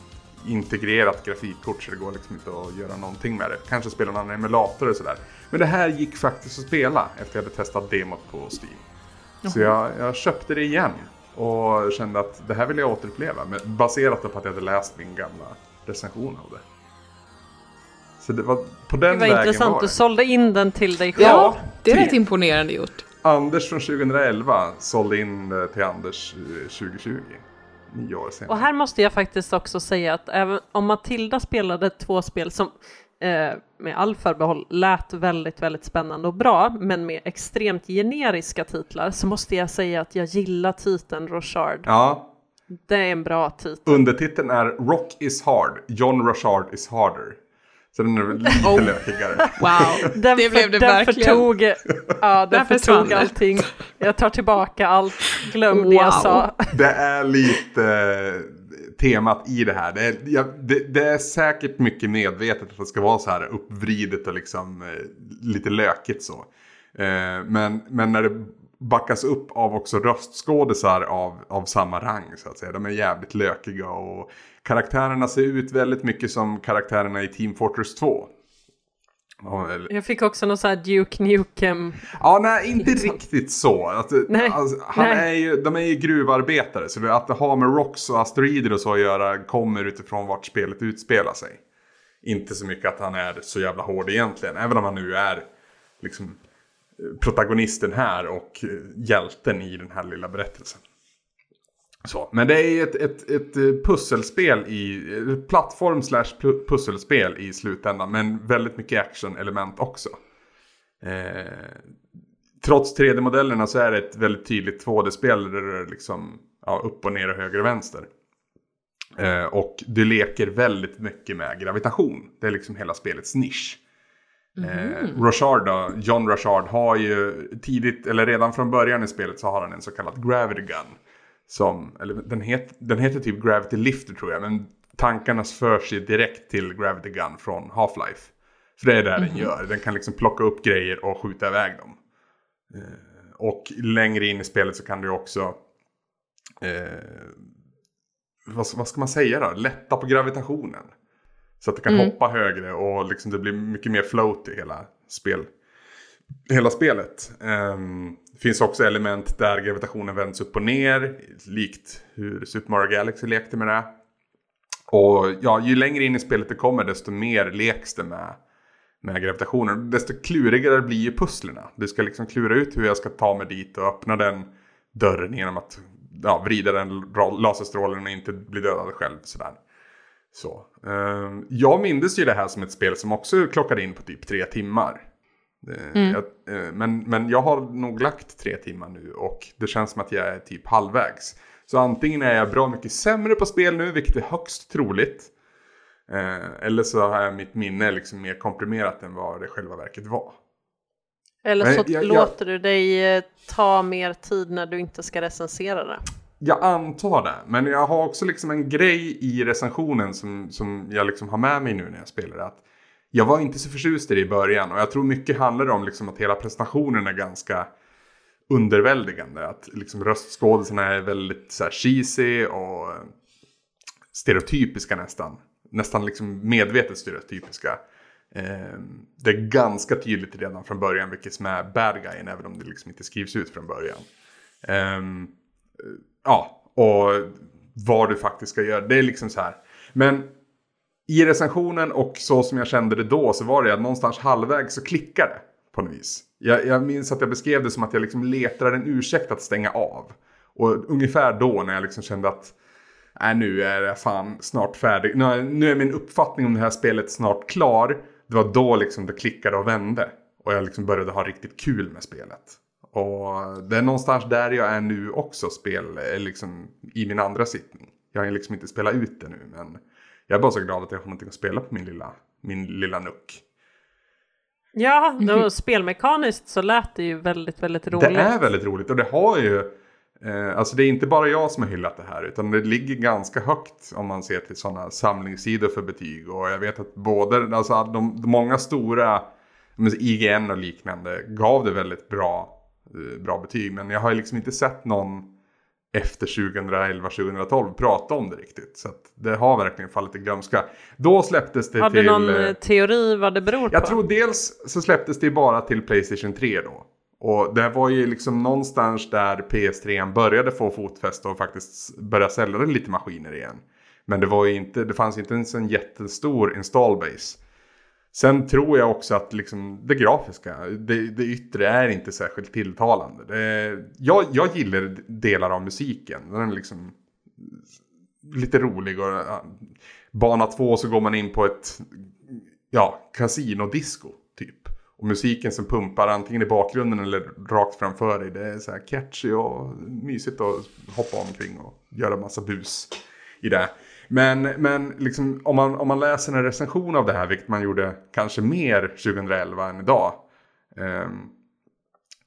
integrerat grafikkort så det går liksom inte att göra någonting med det. Kanske spela någon emulator och sådär. Men det här gick faktiskt att spela efter jag hade testat demot på Steam. Så jag, jag köpte det igen och kände att det här vill jag återuppleva. Men baserat på att jag hade läst min gamla recension av det. Så det var på den Det var vägen intressant, var du sålde in den till dig själv. Ja, det är typ. rätt imponerande gjort. Anders från 2011 sålde in till Anders eh, 2020. Nio år senare. Och här måste jag faktiskt också säga att även om Matilda spelade två spel som eh, med all förbehåll lät väldigt, väldigt spännande och bra, men med extremt generiska titlar, så måste jag säga att jag gillar titeln Rochard. Ja, Det är en bra titel. undertiteln är Rock is hard, John Rochard is harder. Så den är väl lite Oh. lökigare. Wow, Den, det blev det den verkligen. förtog, ja, den Där förtog allting. Jag tar tillbaka allt, glöm det jag Wow. sa. Det är lite eh, temat i det här. Det är, ja, det, det är säkert mycket medvetet att det ska vara så här uppvridet och liksom eh, lite lökigt så. Eh, men, men när det backas upp av också röstskådisar av, av samma rang så att säga. De är jävligt lökiga och karaktärerna ser ut väldigt mycket som karaktärerna i Team Fortress 2. Ja, eller- Jag fick också någon sån här Duke Nukem. Ja, nej, inte riktigt så. Att, Nej, alltså, han nej. Är ju, de är ju gruvarbetare, så att det har med rocks och asteroider och så att göra kommer utifrån vart spelet utspelar sig. Inte så mycket att han är så jävla hård egentligen, även om han nu är liksom protagonisten här och eh, hjälten i den här lilla berättelsen. Så, men det är ett, ett, ett eh, pusselspel i, ett plattform slash pu- pusselspel i slutändan, men väldigt mycket action-element också. Eh, trots 3D-modellerna så är det ett väldigt tydligt 2D-spel där det är liksom ja, upp och ner och höger och vänster. Eh, och du leker väldigt mycket med gravitation. Det är liksom hela spelets nisch. Eh, Rochard då, John Rochard har ju tidigt, eller redan från början i spelet så har han en så kallad Gravity Gun. Som, eller den, het, den heter typ Gravity Lifter tror jag, men tankarna förs ju direkt till Gravity Gun från Half-Life. För det är det den gör, den kan liksom plocka upp grejer och skjuta iväg dem. Eh, och längre in i spelet så kan du också eh, vad, vad, ska man säga då? Lätta på gravitationen. Så att du kan mm. hoppa högre och liksom det blir mycket mer float i hela, spel, hela spelet. Um, det finns också element där gravitationen vänds upp och ner. Likt hur Super Mario Galaxy lekte med det. Och ja, ju längre in i spelet det kommer desto mer leks det med, med gravitationen. Desto klurigare blir ju pusslerna. Du ska liksom klura ut hur jag ska ta mig dit och öppna den dörren genom att ja, vrida den laserstrålen och inte bli dödad själv. Sådär. Så. Ehm, jag mindes ju det här som ett spel som också klockade in på typ tre timmar. Uh, mm. jag, uh, men, men jag har nog lagt tre timmar nu och det känns som att jag är typ halvvägs. Så antingen är jag bra mycket sämre på spel nu, vilket är högst troligt. Eh, eller så har mitt minne liksom mer komprimerat än vad det själva verket var. Eller så jag, jag, låter du dig eh, ta mer tid när du inte ska recensera det. Jag antar det, men jag har också liksom en grej i recensionen som, som jag liksom har med mig nu när jag spelar. Att jag var inte så förtjust i det i början och jag tror mycket handlar om liksom att hela presentationen är ganska underväldigande. Att liksom röstskådisarna är väldigt så här, cheesy och eh, stereotypiska nästan. Nästan liksom medvetet stereotypiska. Eh, det är ganska tydligt redan från början vilket som är bad guyen även om det liksom inte skrivs ut från början. Ehm, eh, ja, och vad du faktiskt ska göra. Det är liksom så här. Men i recensionen och så som jag kände det då så var det att någonstans halvvägs så klickade det på något vis. Jag, jag minns att jag beskrev det som att jag liksom letar en ursäkt att stänga av. Och ungefär då när jag liksom kände att Nej, nu är jag fan snart färdig. Nu, nu är min uppfattning om det här spelet snart klar. Det var då liksom det klickade och vände. Och jag liksom började ha riktigt kul med spelet. Och det är någonstans där jag är nu också spel, eh, liksom i min andra sittning. Jag har liksom inte spelat ut det nu men jag är bara så glad att jag har någonting att spela på min lilla, min lilla nuck. Ja, då, mm. spelmekaniskt så lät det ju väldigt, väldigt roligt. Det är väldigt roligt och det har ju, eh, alltså det är inte bara jag som har hyllat det här utan det ligger ganska högt om man ser till sådana samlingssidor för betyg. Och jag vet att både, alltså de, de många stora, IGN och liknande gav det väldigt bra, eh, bra betyg. Men jag har liksom inte sett någon efter 2011-2012 prata om det riktigt. Så det har verkligen fallit i glömska. Då släpptes det har till... Har du någon eh, teori vad det beror på? Jag tror dels så släpptes det bara till Playstation 3 då. Och det var ju liksom någonstans där PS3 började få fotfäste och faktiskt börja sälja lite maskiner igen. Men det var ju inte, det fanns inte ens en jättestor installbase. Sen tror jag också att liksom det grafiska, det, det yttre är inte särskilt tilltalande. Det, jag, jag gillar delar av musiken. Den är liksom lite rolig. Och, ja, bana två så går man in på ett ja, kasinodisco typ. Och musiken som pumpar antingen i bakgrunden eller rakt framför dig. Det är så här catchy och mysigt att hoppa omkring och göra massa bus i det. Men, men liksom, om, man, om man läser en recension av det här, vilket man gjorde kanske mer 2011 än idag. Eh,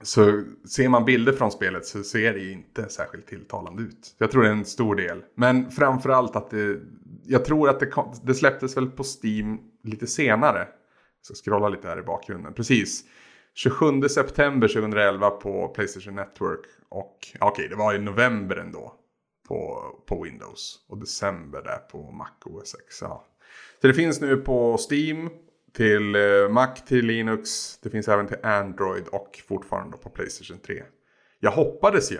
så ser man bilder från spelet så ser det inte särskilt tilltalande ut. Jag tror det är en stor del. Men framförallt att det, jag tror att det, kom, det släpptes väl på Steam lite senare. Jag ska scrolla lite här i bakgrunden. Precis. 27 september 2011 på Playstation Network. Och okej, okay, det var i november ändå på, på Windows. Och december där på Mac OS X. Ja. Så det finns nu på Steam, till eh, Mac, till Linux. Det finns även till Android och fortfarande på Playstation 3. Jag hoppades ju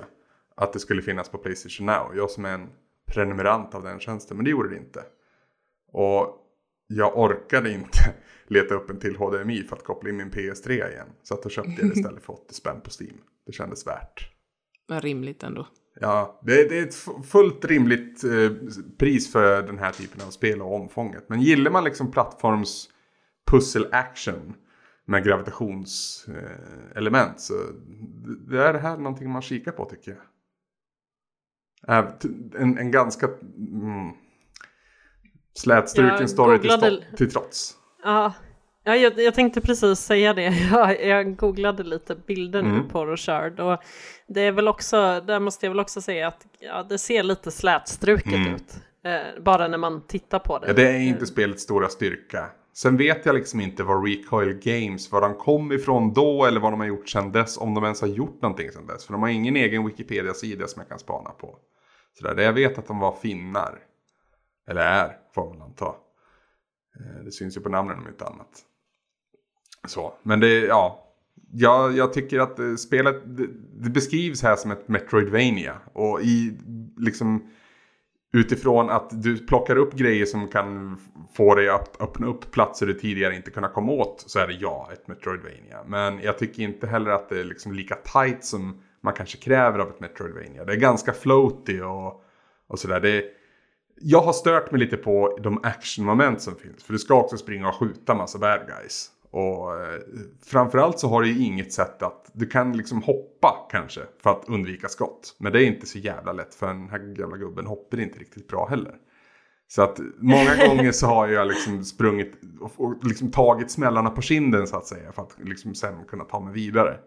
att det skulle finnas på Playstation Now. Jag som är en prenumerant av den tjänsten. Men det gjorde det inte. Och jag orkade inte leta upp en till HDMI för att koppla in min PS3 igen. Så att då köpte jag det istället för 80 spänn på Steam. Det kändes värt. Men rimligt ändå. Ja, det, det är ett fullt rimligt eh, pris för den här typen av spel och omfånget. Men gillar man liksom plattforms pussel action med gravitationselement. Så det är det här någonting man kikar på tycker jag. En, en ganska mm, slätstruken story till, till trots. Ja, Ja, jag, jag, tänkte precis säga det. Jag, jag googlade lite bilder nu mm. på Rochard och det är väl också, där måste jag väl också säga att ja, det ser lite slätstruket mm. ut. Eh, bara när man tittar på det. Ja, det är inte spelets stora styrka. Sen vet jag liksom inte vad Recoil Games, var de kom ifrån då eller vad de har gjort sedan dess. Om de ens har gjort någonting sedan dess. För de har ingen egen Wikipedia-sida som jag kan spana på. Så där, jag vet att de var finnar. Eller är, får man anta. Eh, det syns ju på namnen om inte annat. Så, men det, ja. Jag, jag tycker att eh, spelet, det, det beskrivs här som ett Metroidvania. Och i, liksom, utifrån att du plockar upp grejer som kan få dig att öppna upp platser du tidigare inte kunnat komma åt. Så är det ja, ett Metroidvania. Men jag tycker inte heller att det är liksom lika tight som man kanske kräver av ett Metroidvania. Det är ganska floaty och, och sådär. Jag har stört mig lite på de actionmoment som finns. För du ska också springa och skjuta massa bad guys. Och eh, framförallt så har du inget sätt att du kan liksom hoppa kanske för att undvika skott. Men det är inte så jävla lätt för den här jävla gubben hoppar inte riktigt bra heller. Så att många gånger så har jag liksom sprungit och, och liksom tagit smällarna på kinden så att säga för att liksom sen kunna ta mig vidare.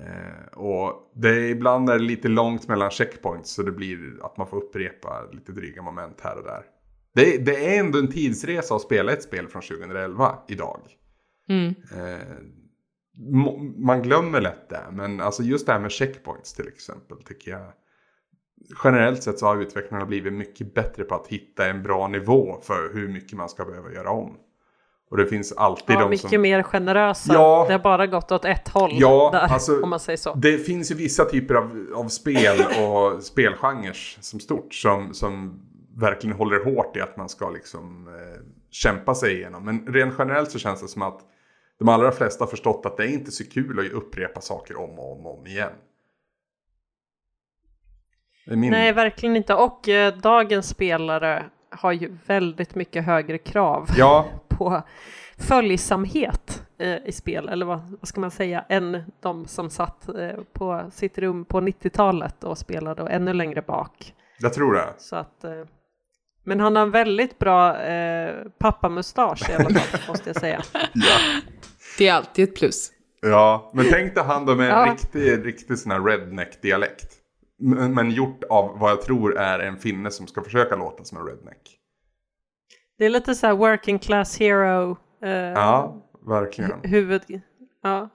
Eh, och det är, ibland är det lite långt mellan checkpoints så det blir att man får upprepa lite dryga moment här och där. Det, det är ändå en tidsresa att spela ett spel från 2011 idag. Mm. Eh, man glömmer lätt det, men alltså just det här med checkpoints till exempel tycker jag generellt sett så har utvecklarna blivit mycket bättre på att hitta en bra nivå för hur mycket man ska behöva göra om. Och det finns alltid ja, de mycket som... mer generösa. Ja, det har bara gått åt ett håll ja, där, alltså, om man säger så. Det finns ju vissa typer av, av spel och spelgenrer som stort som, som verkligen håller hårt i att man ska liksom eh, kämpa sig igenom. Men rent generellt så känns det som att de allra flesta har förstått att det är inte så kul att upprepa saker om och om, och om igen. Min... Nej, verkligen inte. Och eh, dagens spelare har ju väldigt mycket högre krav ja. på följsamhet eh, i spel, eller vad, vad, ska man säga, än de som satt eh, på sitt rum på 90-talet och spelade och ännu längre bak. Jag tror det. Så att, eh, men han har en väldigt bra eh, pappamustasch i alla fall, måste jag säga. Ja. Det är alltid ett plus. Ja, men tänk dig han då med en ja. riktig, riktig sån här redneck-dialekt. Men, men, gjort av vad jag tror är en finne som ska försöka låta som en redneck. Det är lite så här working class hero. Eh, ja, verkligen. Huvud... Ja.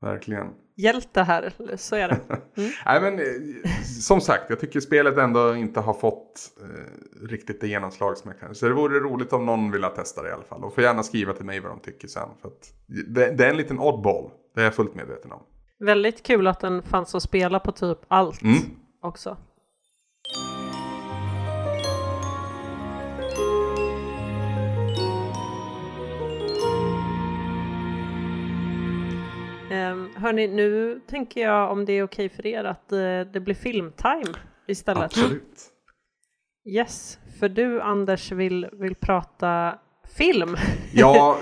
Verkligen hjälte här, så är det. Mm. Nej, men, eh, som sagt, jag tycker spelet ändå inte har fått eh, riktigt det genomslag som jag kan. Så det vore roligt om någon vill testa det i alla fall. Och får gärna skriva till mig vad de tycker sen. För det, det, är en liten oddball, det är jag fullt medveten om. Väldigt kul att den fanns att spela på typ allt mm. också. Um, hörni, nu tänker jag om det är okej för er att uh, det blir filmtime istället. Absolut. Yes, för du Anders vill, vill prata film. Ja.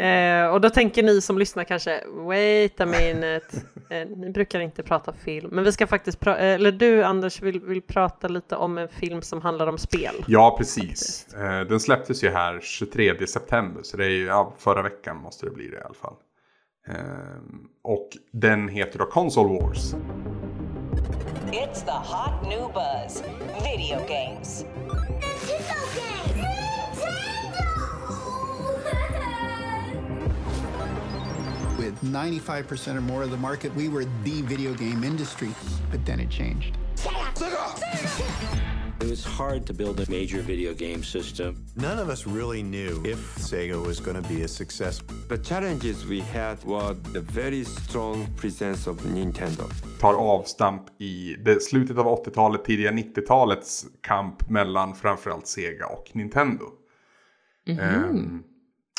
uh, och då tänker ni som lyssnar kanske, wait a minute, uh, ni brukar inte prata film. Men vi ska faktiskt, prata, eller du Anders vill, vill prata lite om en film som handlar om spel. Ja, precis. den släpptes ju här 23 september, så det är ju, ja, förra veckan måste det bli det i alla fall. Ehm, och den heter då Console Wars. It's the hot new buzz. Video games. With 95% or more of the market, we were the video game industry. But then it changed. It was hard to build a major video game system. None of us really knew if Sega was going to be a success. The challenges we had were the very strong presence of Nintendo. Tar avstamp i det slutet av 80-talet, tidiga 90-talets kamp mellan framförallt Sega och Nintendo. Mm -hmm. um,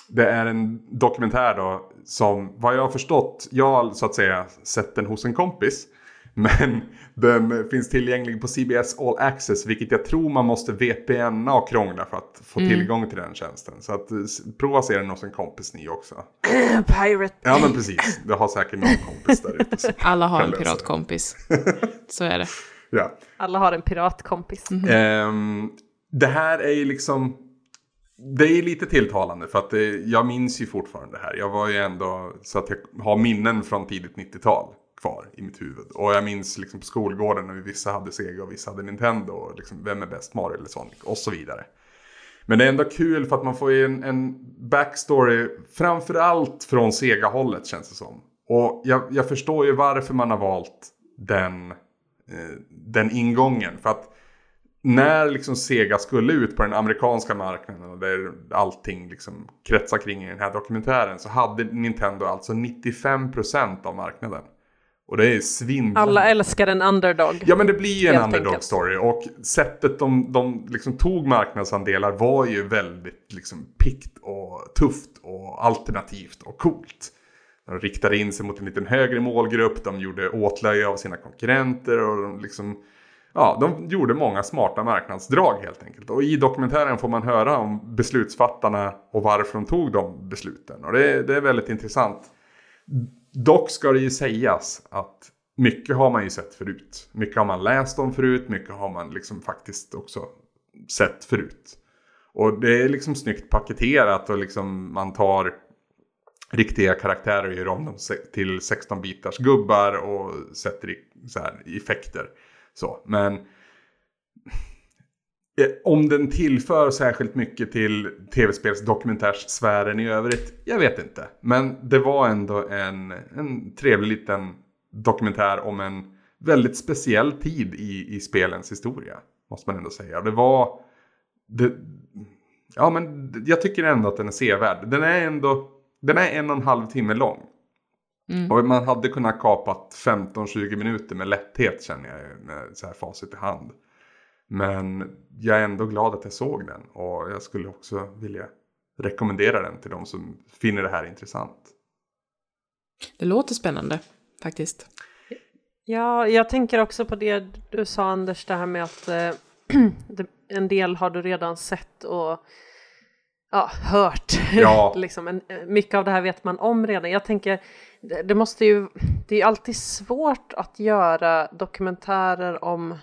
det är en dokumentär då som vad jag har förstått, jag har så att säga sett den hos en kompis. Men den finns tillgänglig på CBS All Access, vilket jag tror man måste VPNa och krångla för att få tillgång till den tjänsten. Så att, prova se den hos en kompis ni också. Pirate. Ja men precis, du har säkert någon kompis där ute. Alla har en piratkompis. Så är det. Ja. Alla har en piratkompis. Ehm, det här är ju liksom... Det är lite tilltalande för att det, jag minns ju fortfarande det här. Jag var ju ändå så att jag har minnen från tidigt 90-tal kvar i mitt huvud. Och jag minns liksom på skolgården när vi vissa hade Sega och vissa hade Nintendo. Och liksom, vem är bäst, Mario eller Sonic? Och så vidare. Men det är ändå kul för att man får ju en, en backstory framförallt från Sega-hållet känns det som. Och jag, jag förstår ju varför man har valt den, eh, den ingången. För att när liksom Sega skulle ut på den amerikanska marknaden och där allting liksom kretsar kring i den här dokumentären så hade Nintendo alltså 95% av marknaden. Och det är svindlande. Alla älskar en underdog. Ja men det blir ju en underdog story och sättet de, de liksom tog marknadsandelar var ju väldigt liksom pikt och tufft och alternativt och coolt. De riktade in sig mot en liten högre målgrupp, de gjorde åtlöje av sina konkurrenter och de liksom Ja, de gjorde många smarta marknadsdrag helt enkelt. Och i dokumentären får man höra om beslutsfattarna och varför de tog de besluten. Och det, det är väldigt intressant. Dock ska det ju sägas att mycket har man ju sett förut. Mycket har man läst om förut, mycket har man liksom faktiskt också sett förut. Och det är liksom snyggt paketerat och liksom man tar riktiga karaktärer och gör om dem till 16-bitars gubbar och sätter i så här effekter. Så, men om den tillför särskilt mycket till tv-spelsdokumentärssfären i övrigt, jag vet inte. Men det var ändå en, en trevlig liten dokumentär om en väldigt speciell tid i, i spelens historia. Måste man ändå säga. Det var... Det, ja, men jag tycker ändå att den är sevärd. Den är ändå... Den är en och en halv timme lång. Mm. Och man hade kunnat kapat 15-20 minuter med lätthet känner jag med så här facit i hand. Men jag är ändå glad att jag såg den och jag skulle också vilja rekommendera den till de som finner det här intressant. Det låter spännande, faktiskt. Ja, jag tänker också på det du sa Anders, det här med att eh, en del har du redan sett och ja, hört. Ja. liksom, en, mycket av det här vet man om redan. Jag tänker, det, det måste ju, det är ju alltid svårt att göra dokumentärer om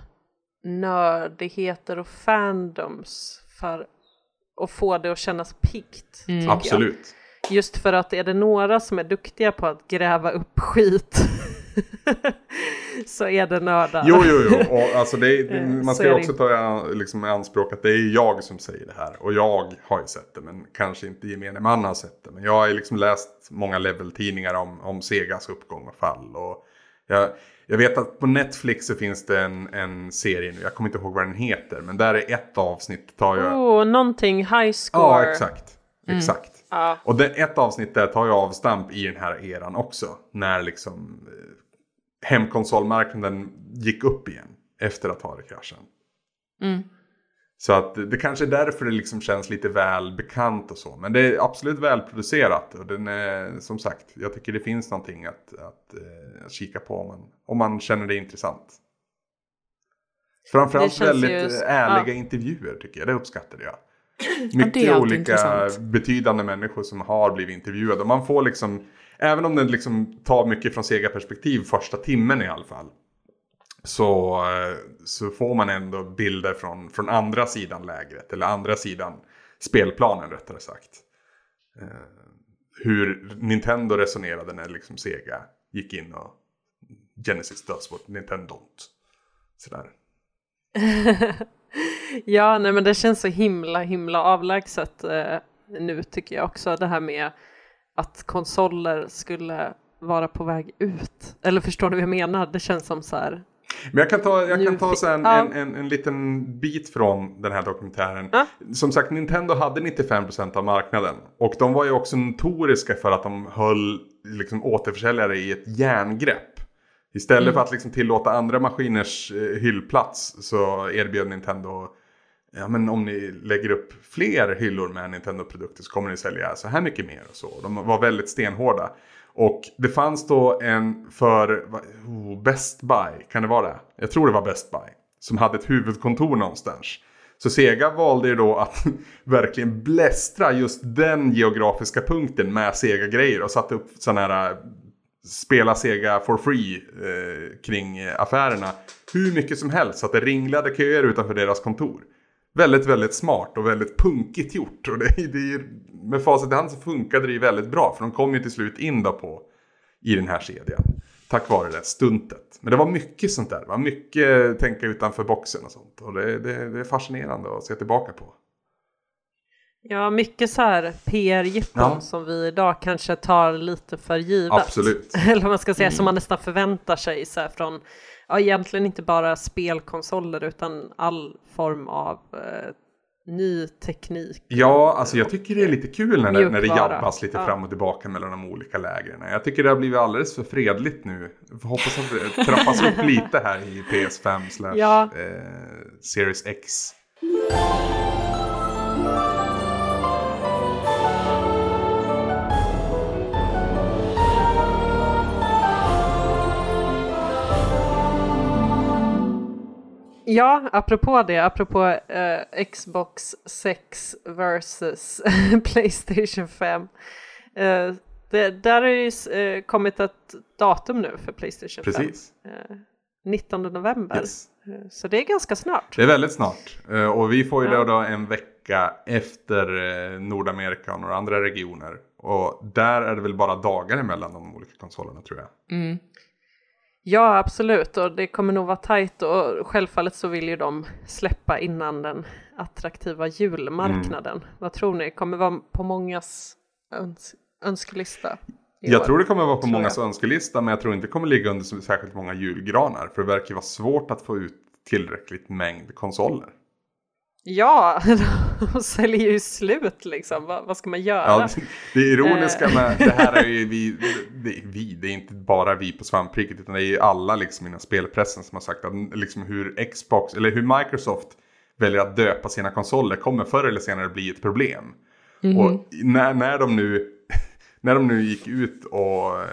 nördigheter och fandoms för att få det att kännas piggt. Mm. tycker jag. Absolut. Just för att är det några som är duktiga på att gräva upp skit så är det nördar. Jo, jo, jo. Och alltså det, är- Eh, man ska ju också ta liksom, i anspråk att det är jag som säger det här. Och jag har ju sett det, men kanske inte gemene man har sett det. Men jag har ju liksom läst många level-tidningar om, om Segas uppgång och fall. Och jag, jag vet att på Netflix så finns det en, en serie nu, jag kommer inte ihåg vad den heter. Men där är ett avsnitt tar jag... Oh, någonting high score. Ja, exakt. Exakt. Ja. Och det, ett avsnitt där tar ju avstamp i den här eran också. När liksom eh, hemkonsolmarknaden gick upp igen. Efter Atari-kraschen. Mm. Så att det kanske är därför det liksom känns lite väl bekant och så. Men det är absolut välproducerat. Och den är, som sagt, jag tycker det finns någonting att, att, eh, att kika på om man, om man känner det intressant. Framförallt väldigt ju- eh, ärliga intervjuer tycker jag. Det uppskattade jag. Mycket alltid olika intressant. betydande människor som har blivit intervjuade. Och man får liksom, även om den liksom tar mycket från Sega-perspektiv första timmen i alla fall. Så, eh, så får man ändå bilder från, från andra sidan lägret. Eller andra sidan spelplanen rättare sagt. Eh, hur Nintendo resonerade när liksom Sega gick in och Genesis does what Nintendo don't. Sådär. ja, nej men det känns så himla, himla avlägset eh, nu tycker jag också. Det här med att konsoler skulle vara på väg ut. Eller förstår du vad jag menar? Det känns som så här. Men jag kan ta, jag kan ta så en, en, en, en liten bit från den här dokumentären. Ja. Som sagt, Nintendo hade 95% av marknaden. Och de var ju också notoriska för att de höll liksom, återförsäljare i ett järngrepp. Istället Mm. för att liksom, tillåta andra maskiners eh, hyllplats så erbjöd Nintendo Ja men om ni lägger upp fler hyllor med Nintendo-produkter så kommer ni sälja så här mycket mer och så. De var väldigt stenhårda. Och det fanns då en för oh, Best Buy, kan det vara det? Jag tror det var Best Buy. Som hade ett huvudkontor någonstans. Så Sega valde ju då att verkligen blästra just den geografiska punkten med Sega-grejer och satte upp sådana här eh, spela Sega for free eh, kring eh, affärerna. Hur mycket som helst så att det ringlade köer utanför deras kontor. Väldigt, väldigt smart och väldigt punkigt gjort. Och det, det är, med facit i hand så funkade det ju väldigt bra. För de kom ju till slut in då på, i den här kedjan. Tack vare det stuntet. Men det var mycket sånt där. Det var mycket tänka utanför boxen och sånt. Och det, det, det är fascinerande att se tillbaka på. Ja, mycket så här PR-jippon Ja. som vi idag kanske tar lite för givet. Absolut. Eller vad man ska säga, som man nästan förväntar sig så här från, ja egentligen inte bara spelkonsoler utan all form av eh, ny teknik. Ja, alltså jag tycker det är lite kul när det, när det jabbas lite Ja. fram och tillbaka mellan de olika lägren. Jag tycker det har blivit alldeles för fredligt nu. Jag hoppas att det trappas upp lite här i PS5 slash Ja. eh, Series X. Ja, apropå det, apropå eh, Xbox 6 versus Playstation 5. Eh, det, där har ju eh, kommit ett datum nu för Playstation 5. Precis. Eh, 19 november. Yes. Eh, Så det är ganska snart. Det är väldigt snart. Eh, Och vi får ju Ja. då, en vecka efter Nordamerika och några andra regioner. Och där är det väl bara dagar emellan de olika konsolerna tror jag. Mm. Ja, absolut. Och det kommer nog vara tajt. Och självfallet så vill ju de släppa innan den attraktiva julmarknaden. Mm. Vad tror ni? Kommer vara på mångas öns önskelista? Jag år? tror det kommer vara på Tror mångas jag. önskelista men jag tror inte det kommer ligga under särskilt många julgranar. För det verkar vara svårt att få ut tillräckligt mängd konsoler. Ja, de säljer ju slut liksom. Vad, vad ska man göra? Ja, det ironiska Eh. med det här är ju vi, det, vi, det är inte bara vi på svampriket utan det är ju alla liksom inom spelpressen som har sagt att liksom hur Xbox eller hur Microsoft väljer att döpa sina konsoler kommer förr eller senare bli ett problem. Och när, när, de nu, när de nu gick ut och eh,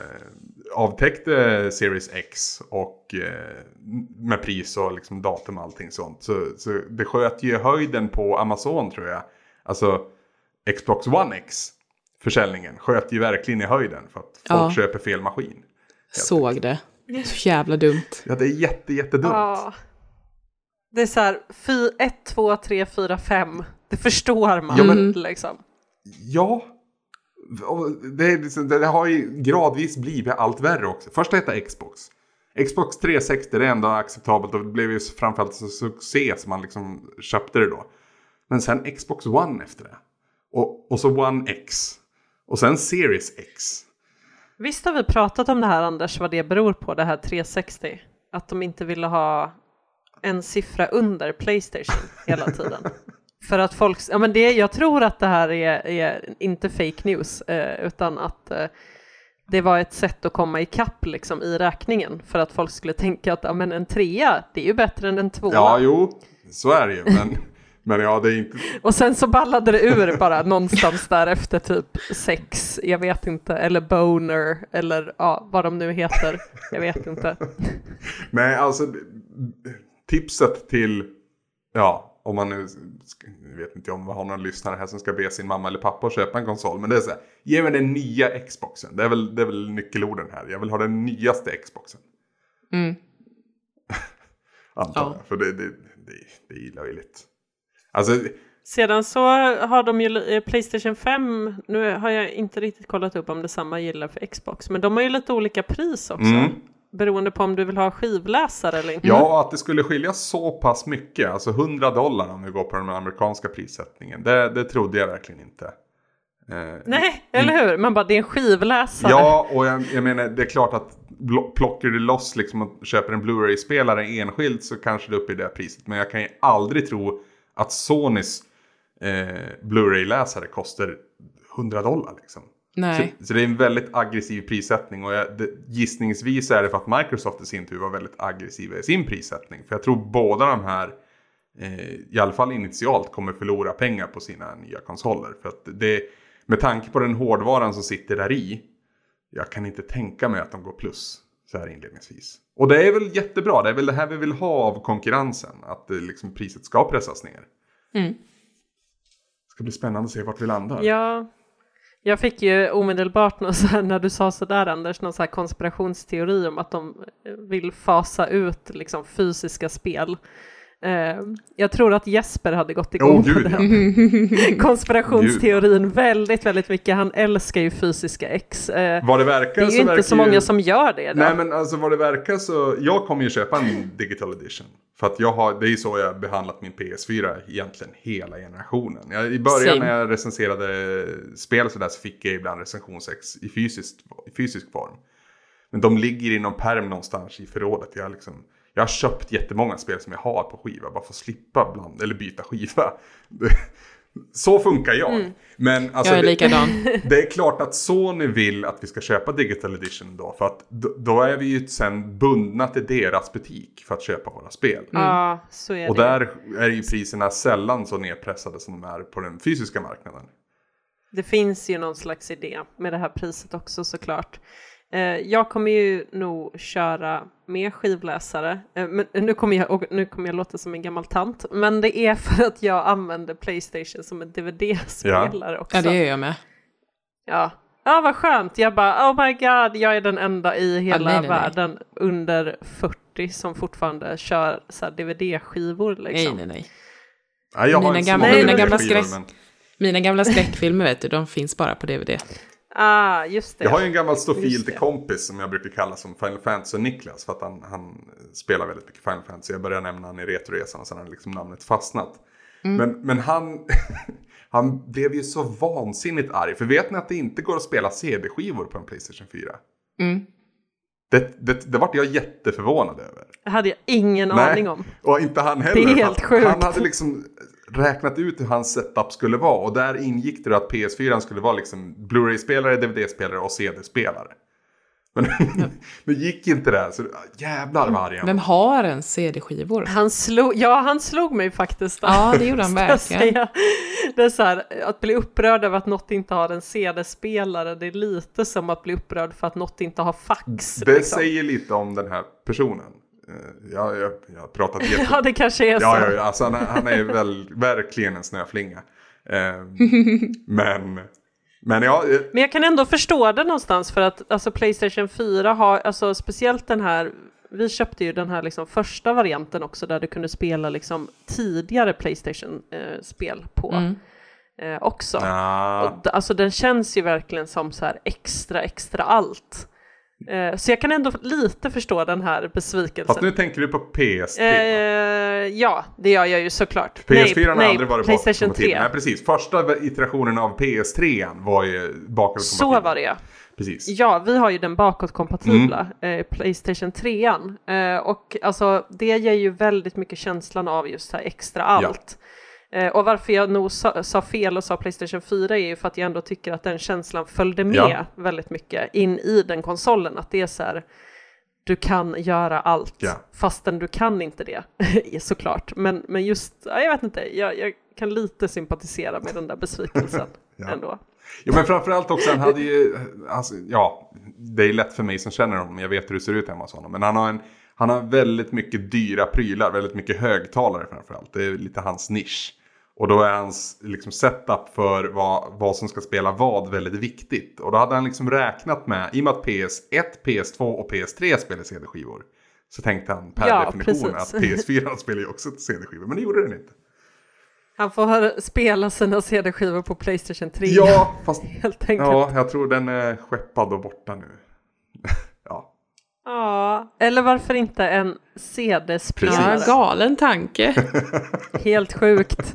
avtäckte Series X och eh, med pris och liksom datum och allting sånt. Så, så det sköt ju höjden på Amazon tror jag. Alltså Xbox One X försäljningen sköt ju verkligen i höjden för att folk Ja. köper fel maskin. Såg det. Så jävla dumt. Ja, det är jätte, jättedumt. Ja. Det är så här, 1, 2, 3, 4, 5. Det förstår man Ja, men- liksom. Ja. Det, liksom- det har ju gradvis blivit allt värre också. Först hette Xbox. Xbox 360 det är ändå acceptabelt och det blev ju framförallt så succé som man liksom köpte det då. Men sen Xbox One efter det. Och, och så One X. Och sen Series X. Visst har vi pratat om det här Anders, vad det beror på, det här 360? Att de inte ville ha en siffra under Playstation hela tiden. För att folk, ja men det, jag tror att det här är, är inte fake news, eh, utan att eh, det var ett sätt att komma ikapp liksom i räkningen. För att folk skulle tänka att ja, men en trea, det är ju bättre än en tvåa. Ja, jo. Så är det ju. Men, men ja, det är inte... Och sen så ballade det ur bara någonstans där efter typ sex, jag vet inte, eller boner, eller ja, vad de nu heter, jag vet inte. Nej, alltså tipset till, ja, om man nu, jag vet inte om vi har någon lyssnare här som ska be sin mamma eller pappa att köpa en konsol. Men det är så här, ge mig den nya Xboxen. Det är väl, det är väl nyckelorden här. Jag vill ha den nyaste Xboxen. Mm. Antar Ja. jag, för det, det, det, det är löjligt. Alltså, Sedan så har de ju eh, Playstation 5, nu har jag inte riktigt kollat upp om det samma gillar för Xbox, men de har ju lite olika pris också. Mm. Beroende på om du vill ha skivläsare eller inte. ja, att det skulle skilja så pass mycket, alltså 100 dollar om vi går på den amerikanska prissättningen. Det, det trodde jag verkligen inte. Eh, Nej, eller hur? Man bara, det är en skivläsare. Ja, och jag, jag menar det är klart att plockar du loss liksom och köper en Blu-ray-spelare enskilt så kanske det är uppe i det priset. Men jag kan ju aldrig tro att Sonys eh, Blu-ray-läsare kostar 100 dollar liksom. Nej. Så, så det är en väldigt aggressiv prissättning och jag, det, gissningsvis är det för att Microsoft i sin tur var väldigt aggressiva i sin prissättning. För jag tror båda de här, eh, i alla fall initialt, kommer förlora pengar på sina nya konsoler. För att det, med tanke på den hårdvaran som sitter där i, jag kan inte tänka mig att de går plus så här inledningsvis. Och det är väl jättebra, det är väl det här vi vill ha av konkurrensen. Att det liksom priset ska pressas ner. Mm. Det ska bli spännande att se vart vi landar. Ja, jag fick ju omedelbart någon här, när du sa sådär Anders, någon så här konspirationsteori om att de vill fasa ut liksom fysiska spel. Eh, jag tror att Jesper hade gått igång Åh, på den konspirationsteorin väldigt, väldigt mycket. Han älskar ju fysiska ex. Eh, Vad det verkar det är ju inte verkar så många som gör det. Då. Nej men alltså vad det verkar så, jag kommer ju köpa en digital edition. För att jag har, det är ju så jag har behandlat min PS4 egentligen hela generationen. Jag, I början Same. när jag recenserade spel sådär så fick jag ibland recensionsex i, fysiskt, i fysisk form. Men de ligger i någon perm någonstans i förrådet. Jag, liksom, jag har köpt jättemånga spel som jag har på skiva bara för att slippa bland, eller byta skiva. Så funkar jag. Men alltså, Jag är det- likadan. det är klart att Sony vill att vi ska köpa Digital Edition då. För att då, då är vi ju sen bundna till deras butik för att köpa våra spel. Ja, så är Och det. där är ju priserna sällan så nedpressade som de är på den fysiska marknaden. Det finns ju någon slags idé med det här priset också såklart. Eh, jag kommer ju nog köra med skivläsare, eh, men nu kommer, jag, och nu kommer jag låta som en gammal tant, men det är för att jag använder Playstation som en DVD-spelare också. Ja, det gör jag med. Ja. ja, vad skönt. Jag bara, oh my god, jag är den enda i hela nej, nej, nej. världen under 40 som fortfarande kör så här DVD-skivor liksom. Nej, nej, nej. Ja, jag Mina gamla- mina gamla skräck- men Mina gamla skräckfilmer, vet du, de finns bara på DVD. Ah, just det. Jag har ju en gammal stofil till kompis som jag brukar kalla som Final Fantasy Niklas. För att han, han spelar väldigt mycket Final Fantasy. Jag började nämna han i Retoresan och sen har liksom namnet fastnat. Mm. Men, men han, han blev ju så vansinnigt arg. För vet ni att det inte går att spela CD-skivor på en Playstation 4? Mm. Det, det, det vart jag jätteförvånad över. Det hade jag ingen Nej. aning om. Och inte han heller. Det är helt sjukt. Han hade liksom räknat ut hur hans setup skulle vara. Och där ingick det att PS4 skulle vara liksom Blu-ray-spelare, DVD-spelare och CD-spelare. Men nu gick inte det. här, Så jävlar vad arg han Vem har en CD-skivor? Han slog, ja, han slog mig faktiskt. Ja, det gjorde han verkligen. Det är så här, att bli upprörd över att något inte har en CD-spelare, det är lite som att bli upprörd för att något inte har fax. Det liksom. säger lite om den här personen. Eh, Jag, jag, jag har pratat jätte... Ja, det kanske är så. Ja, ja, ja alltså han, är- han är väl verkligen en snöflinga. Eh, men, men ja, eh, Men jag kan ändå förstå det någonstans för att alltså Playstation 4 har, alltså speciellt den här, vi köpte ju den här liksom första varianten också där du kunde spela liksom tidigare Playstation-spel på Mm. eh, också. nah, Och alltså den känns ju verkligen som så här extra, extra allt. Eh, så jag kan ändå lite förstå den här besvikelsen. fast nu tänker du på PS3. Eh, ja, det gör jag ju såklart. PS4 har nej, aldrig varit Playstation bakåtkompatibel. 3. Nej, precis. Första iterationen av PS3 var ju bakåtkompatibel. Så var det ja. Precis. Ja, vi har ju den bakåtkompatibla Mm. eh, Playstation 3 eh, och alltså det ger ju väldigt mycket känslan av just här extra allt. Eh, och varför jag nog sa, sa fel och sa Playstation 4 är ju för att jag ändå tycker att den känslan följde med Ja. väldigt mycket in i den konsolen. Att det är så här, du kan göra allt Ja. fastän du kan inte det såklart. Men, men just, ja, jag vet inte, jag, jag kan lite sympatisera med den där besvikelsen Ja. ändå. Ja, men framförallt också, han hade ju, alltså, ja, det är lätt för mig som känner honom, jag vet hur det ser ut hemma hos honom. Men han har, en, han har väldigt mycket dyra prylar, väldigt mycket högtalare framförallt. Det är lite hans nisch. Och då är hans liksom, setup för vad, vad som ska spela vad väldigt viktigt. Och då hade han liksom räknat med, i och med att PS1, PS2 och PS3 spelar CD-skivor. Så tänkte han per Ja, definition precis. att PS4 spelar ju också CD-skivor, men det gjorde den inte. Han får spela sina CD-skivor på Playstation 3 Ja, fast helt enkelt. ja, jag tror den är skeppad och borta nu. ja. Ja, eller varför inte en Ja, CD-spelare? galen tanke. Helt sjukt.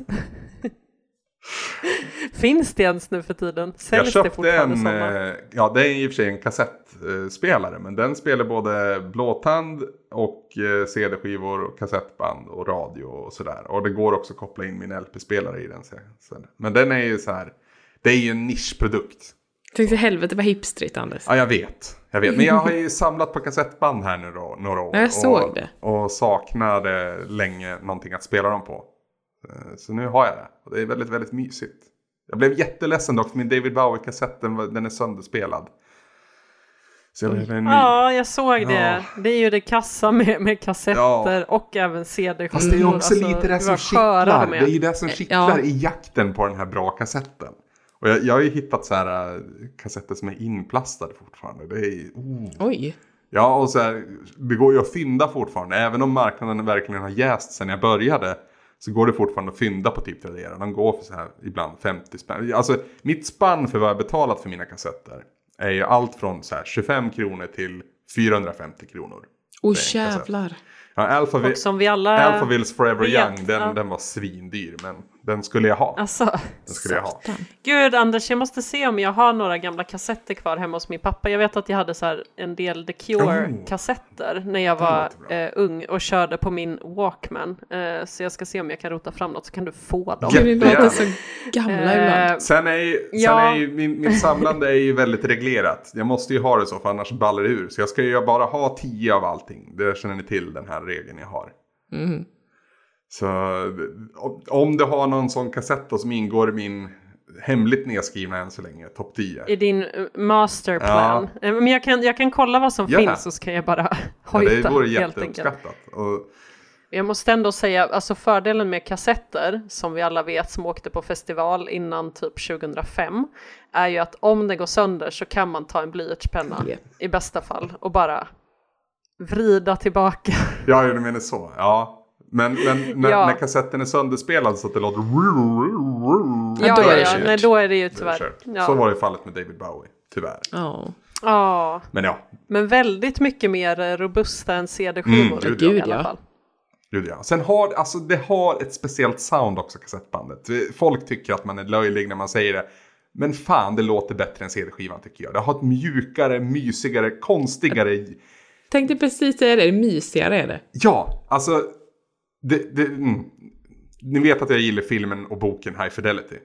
Finns det ens nu för tiden? Jag Säljs det köpte fortfarande en, sådana? eh, ja det är i och för sig en kassettspelare. Men den spelar både blåtand och eh, CD-skivor och kassettband och radio och sådär. Och det går också att koppla in min LP-spelare i den. Men den är ju så här, det är ju en nischprodukt. Tänkte helvete vad hipstrigt Anders. Ja jag vet, jag vet. Men jag har ju samlat på kassettband här nu då, några år. Ja, jag såg och, det. Och saknade länge någonting att spela dem på. Eh, Så nu har jag det. Och det är väldigt, väldigt mysigt. Jag blev jätteledsen dock, min David Bowie-kassett den, den är sönderspelad. Så jag en ny. Ja, jag såg det. Ja. Det är ju det kassa med, med kassetter Ja. och även CD-skivor. Fast det är ju också Alltså, lite det som kittlar. de Det är ju det som kittlar Ja. i jakten på den här bra kassetten. Och jag, jag har ju hittat så här äh, kassetter som är inplastade fortfarande. Det är, oh. Oj. Ja, och så här, det går ju att fynda fortfarande. Även om marknaden verkligen har jäst sen jag började. Så går det fortfarande att fynda på typ Tradera. De går för så här ibland 50 spänn. Alltså mitt spann för vad jag betalat för mina kassetter. Är ju allt från så här 25 kronor till 450 kronor. Oj kassett. jävlar. Ja, Alphaville, Och som vi alla... Alphavilles Forever vet, Young, den, ja. den var svindyr. Men den skulle jag ha. Alltså, Den skulle jag ha. gud Anders, jag måste se om jag har några gamla kassetter kvar hemma hos min pappa. Jag vet att jag hade så här en del The Cure-kassetter när jag var eh, ung och körde på min Walkman. Eh, så jag ska se om jag kan rota fram något så kan du få dem. Gud, vi låter så gamla ibland. Eh, Sen är ju, sen Ja. är ju min, min samlande är ju väldigt reglerat. Jag måste ju ha det så för annars ballar det ur. Så jag ska ju bara ha 10 av allting. Det känner ni till den här regeln jag har. Mm. Så om- du har någon sån kassett då som ingår i min hemligt nedskrivna än så länge, topp 10. I din eh, masterplan. Eh, Men jag kan, jag kan kolla vad som Ja. finns och så kan jag bara Ja, hojta det vore helt enkelt. jätteuppskattat. Och, Jag måste ändå säga, alltså fördelen med kassetter, som vi alla vet som åkte på festival innan typ 2005, är ju att om det går sönder så kan man ta en blyertspenna Ja. i bästa fall och bara vrida tillbaka. ja, du menar så. Ja. Men, men när, Ja. när kassetten är sönderspelad så att det låter... Ja, då är det ja, nej då är det ju Det är tyvärr. kört. Ja. Så var det fallet med David Bowie, tyvärr. Ja. Ja, Men ja, men väldigt mycket mer robusta än CD-skivor Mm, gud, ja. i alla Gud, fall. Gud ja. Sen har alltså, det har ett speciellt sound också, kassettbandet. Folk tycker att man är löjlig när man säger det. Men fan, det låter bättre än CD-skivan tycker jag. Det har ett mjukare, mysigare, konstigare... Tänkte precis säga det, mysigare är det. Ja, alltså... Det, det, mm. Ni vet att jag gillar filmen och boken High Fidelity.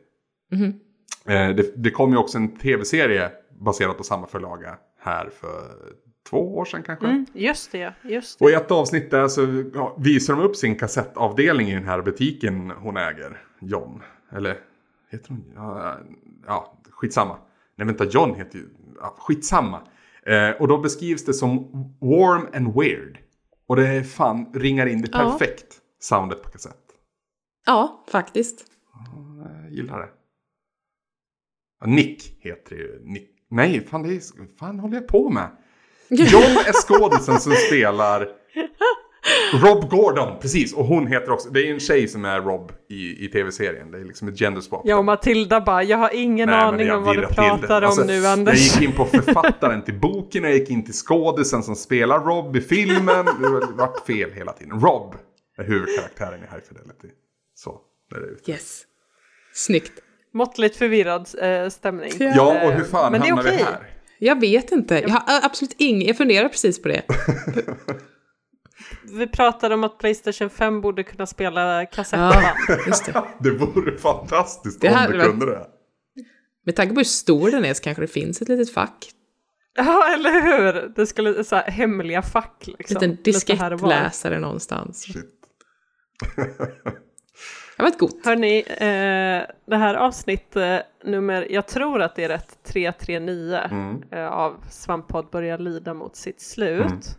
Mhm. Eh, det, det kom ju också en tv-serie baserad på samma förlaga här för två år sedan kanske. Mm, just det, just det. Och i ett avsnitt där så ja, visar de upp sin kassettavdelning i den här butiken hon äger. John. Eller heter hon? Ja, ja skitsamma. Nej vänta, John heter ju... Ja, skitsamma. Eh, och då beskrivs det som warm and weird. Och det fan ringar in det Ja. Soundet på kassett. Ja, faktiskt. Jag gillar det. Ja, Nick heter det ju. Nick. Nej, fan det är... fan håller jag på med? John är skådisen som spelar Rob Gordon, precis. Och hon heter också, det är en tjej som är Rob i, i tv-serien. Det är liksom ett gender swap. Jag och Matilda bara, jag har ingen Nej, aning jag om vad du pratar Alltså, om nu Jag Anders. gick in på författaren till boken, jag gick in till skådisen som spelar Rob i filmen. Det var- det vart fel hela tiden. Rob huvudkaraktären i High Fidelity. Så, där är det ute. Yes. Snyggt. Måttligt förvirrad eh, stämning. Ja. Och hur fan Men det hamnar vi här? Jag vet inte. Jag har absolut ingen. Jag funderar precis på det. Vi pratade om att Playstation 5 borde kunna spela kassettband. Ja, just det. Det vore fantastiskt Det om varit- kunde det. Med tanke på hur stor den är så kanske det finns ett litet fack. Ja, eller hur? Det skulle så här, hemliga fack liksom. En liten diskettläsare någonstans. Shit. Det var ett gott. Hörni, eh, det här avsnitt eh, nummer, jag tror att det är rätt 339 Mm. eh, av Svamppodd börjar lida mot sitt slut.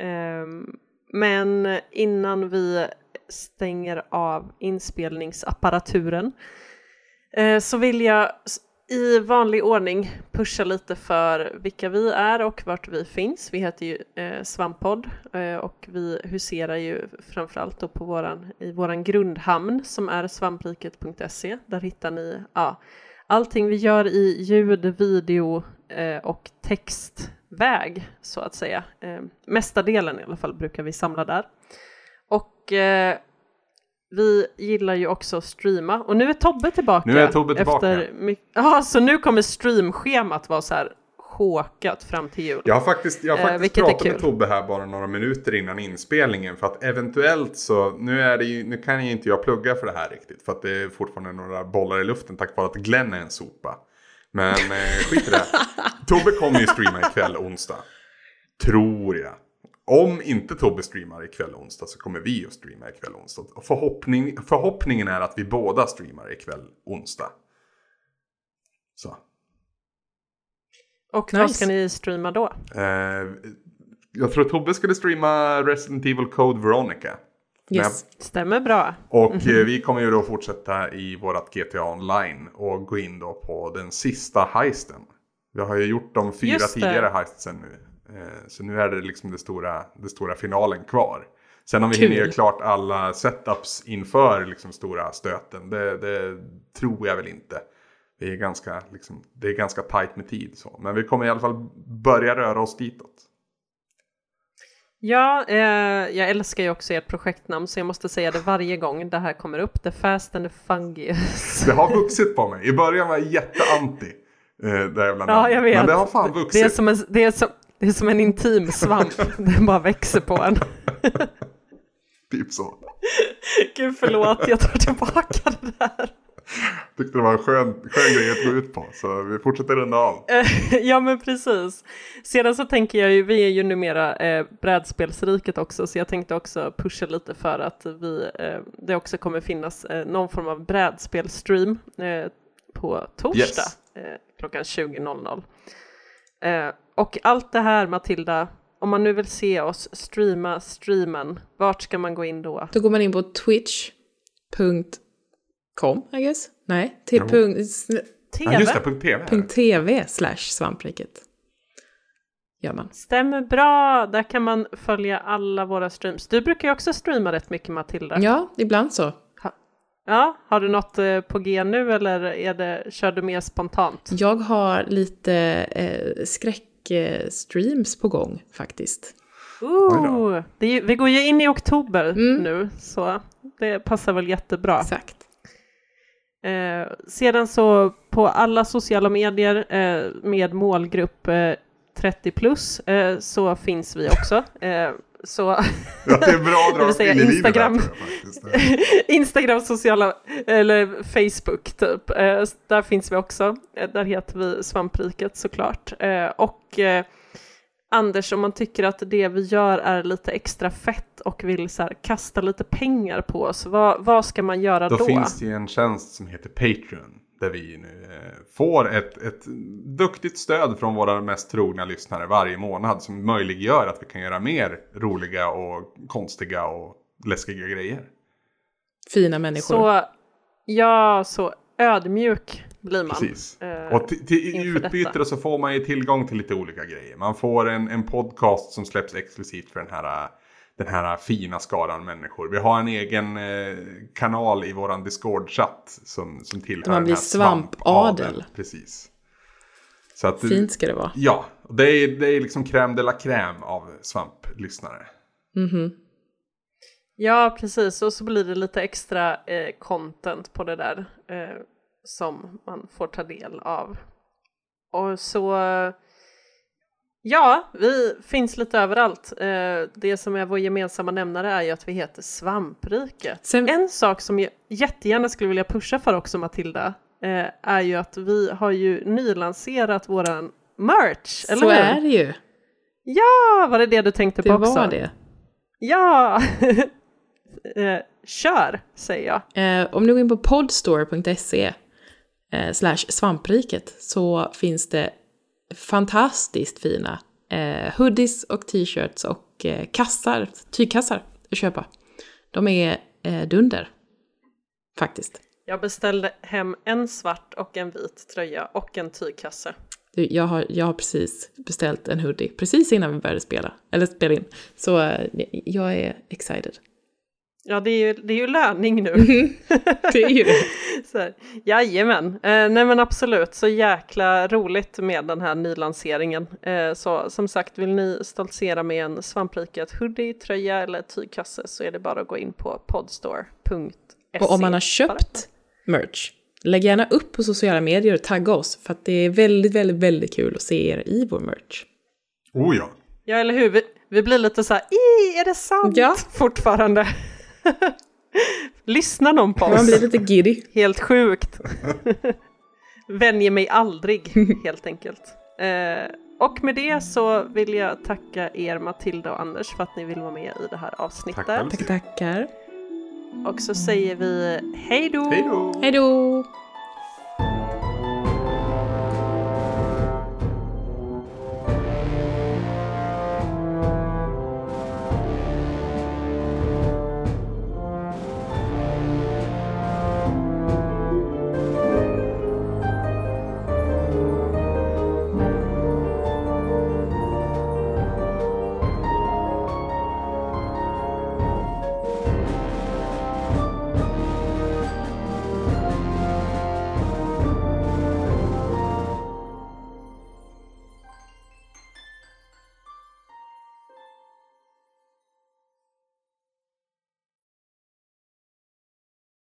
Ehm, men innan vi stänger av inspelningsapparaturen eh, så vill jag i vanlig ordning pusha lite för vilka vi är och vart vi finns. Vi heter ju eh, Svamppodd eh, och vi huserar ju framförallt då på våran, i våran grundhamn som är svampriket.se. Där hittar ni ja, allting vi gör i ljud, video eh, och textväg så att säga. Eh, mesta delen i alla fall brukar vi samla där. Och eh, vi gillar ju också att streama och nu är Tobbe tillbaka. Nu är Tobbe tillbaka. Efter ja, så nu kommer streamschemat vara så här chokat fram till jul. Jag har faktiskt, jag har Eh, faktiskt är pratat med. Tobbe här bara några minuter innan inspelningen. För att eventuellt så, nu, är det ju, nu kan ju inte jag plugga för det här riktigt. För att det är fortfarande några bollar i luften tack vare att Glenn är en sopa. Men eh, skit i det. Tobbe kommer ju streama ikväll onsdag. Tror jag. Om inte Tobbe streamar ikväll onsdag så kommer vi att streama ikväll onsdag. Och förhoppning, förhoppningen är att vi båda streamar ikväll onsdag. Så. Och Nice. vad ska ni streama då? Eh, jag tror Tobbe skulle streama Resident Evil Code Veronica. Yes. Stämmer bra. Och eh, vi kommer ju då fortsätta i vårat GTA Online och gå in då på den sista heisten. Vi har ju gjort de fyra tidigare heistsen nu. Eh, Så nu är det liksom det stora, det stora finalen kvar. Sen om vi Kul. hinner göra klart alla setups inför liksom stora stöten, det, det tror jag väl inte. Det är, ganska, liksom, det är ganska tajt med tid så. Men vi kommer i alla fall börja röra oss ditåt. Ja, eh, jag älskar ju också ert projektnamn så jag måste säga det varje gång det här kommer upp. The Fast and the Fungious. Det har vuxit på mig. I början var jag jätteanti. Eh, det jävla Ja, namnet. jag vet. Men det har fan Det är vuxit. som en, det är som, det är som en intim svamp. Den bara växer på en. Typ så. Gud förlåt, jag tar tillbaka det där. Tyckte det var en skön, skön grej att gå ut på. Så vi fortsätter runda av. ja men precis. Sedan så tänker jag ju, vi är ju numera eh, brädspelsriket också, så jag tänkte också pusha lite för att vi, eh, det också kommer finnas eh, någon form av brädspelstream eh, på torsdag Yes. eh, klockan 20.00. Eh, och allt det här Matilda, om man nu vill se oss streama streamen, vart ska man gå in då? Då går man in på twitch.com, I guess. Nej, till Jo. punkt, TV? Ja, just det, punkt .tv. punkt .tv slash svampriket. Gör man. Stämmer bra, där kan man följa alla våra streams. Du brukar ju också streama rätt mycket Matilda. Ja, ibland så. Ja, har du något eh, på G nu eller är det, kör du mer spontant? Jag har lite eh, skräckstreams på gång faktiskt. Ooh, det vi går ju in i oktober Mm. nu, så det passar väl jättebra. Exakt. Eh, sedan så på alla sociala medier eh, med målgrupp eh, 30 plus eh, så finns vi också. Så Ja, det är bra att Det dra vill säga in i livet Instagram. här, jag, faktiskt. Instagram, sociala, eller Facebook typ. Eh, där finns vi också. Eh, där heter vi Svampriket såklart. Eh, och Anders, om man tycker att det vi gör är lite extra fett och vill så här, kasta lite pengar på oss, vad, vad ska man göra då? Då finns det en tjänst som heter Patreon. Där vi nu eh, får ett, ett duktigt stöd från våra mest trogna lyssnare varje månad. Som möjliggör att vi kan göra mer roliga och konstiga och läskiga grejer. Fina människor. Så, ja, så ödmjuk blir man. Precis. Eh, Och i utbyte detta. så får man ju tillgång till lite olika grejer. Man får en, en podcast som släpps exklusivt för den här, den här fina skaran människor. Vi har en egen eh, kanal i våran Discord-chatt som, som tillhör man den blir här svampadel. Precis. Så att, Fint ska det vara. Ja, det är, det är liksom crème de la crème av svamplyssnare. Mhm. Ja, precis. Och så blir det lite extra eh, content på det där eh, som man får ta del av. Och så, eh, ja, vi finns lite överallt. Eh, det som är vår gemensamma nämnare är ju att vi heter Svampriket. Sen- En sak som jag jättegärna skulle vilja pusha för också, Matilda, eh, är ju att vi har ju nylanserat våran merch, eller Så hur? är det ju. Ja, var det det du tänkte Det på också? var det. Ja! eh, kör, säger jag. Eh, om du går in på podstore.se eh, slash svampriket så finns det fantastiskt fina eh, hoodies och t-shirts och eh, kassar, tygkassar att köpa. De är eh, dunder. Faktiskt. Jag beställde hem en svart och en vit tröja och en tygkasse. Du, Jag har, jag har precis beställt en hoodie precis innan vi började spela, eller spela in. Så eh, jag är excited. Ja, det är ju, det är ju löning nu. Det är ju det. så här, jajamän, eh, nej men absolut, så jäkla roligt med den här nylanseringen. Eh, så som sagt, vill ni stoltsera med en svampriket hoodie, tröja eller tygkasse så är det bara att gå in på podstore.se. Och om man har köpt merch, lägg gärna upp på sociala medier och tagga oss för att det är väldigt, väldigt, väldigt kul att se er i vår merch. Oh ja. Ja, eller hur? Vi, vi blir lite så här, "Ih, är det sant? Ja. Fortfarande. Lyssnar någon på Man oss? blir lite giddy. Helt sjukt. Vänjer mig aldrig, helt enkelt. Eh, och med det så vill jag tacka er Matilda och Anders för att ni vill vara med i det här avsnittet. Tack. Tackar, tackar. Och så säger vi! Hej då! Hej då!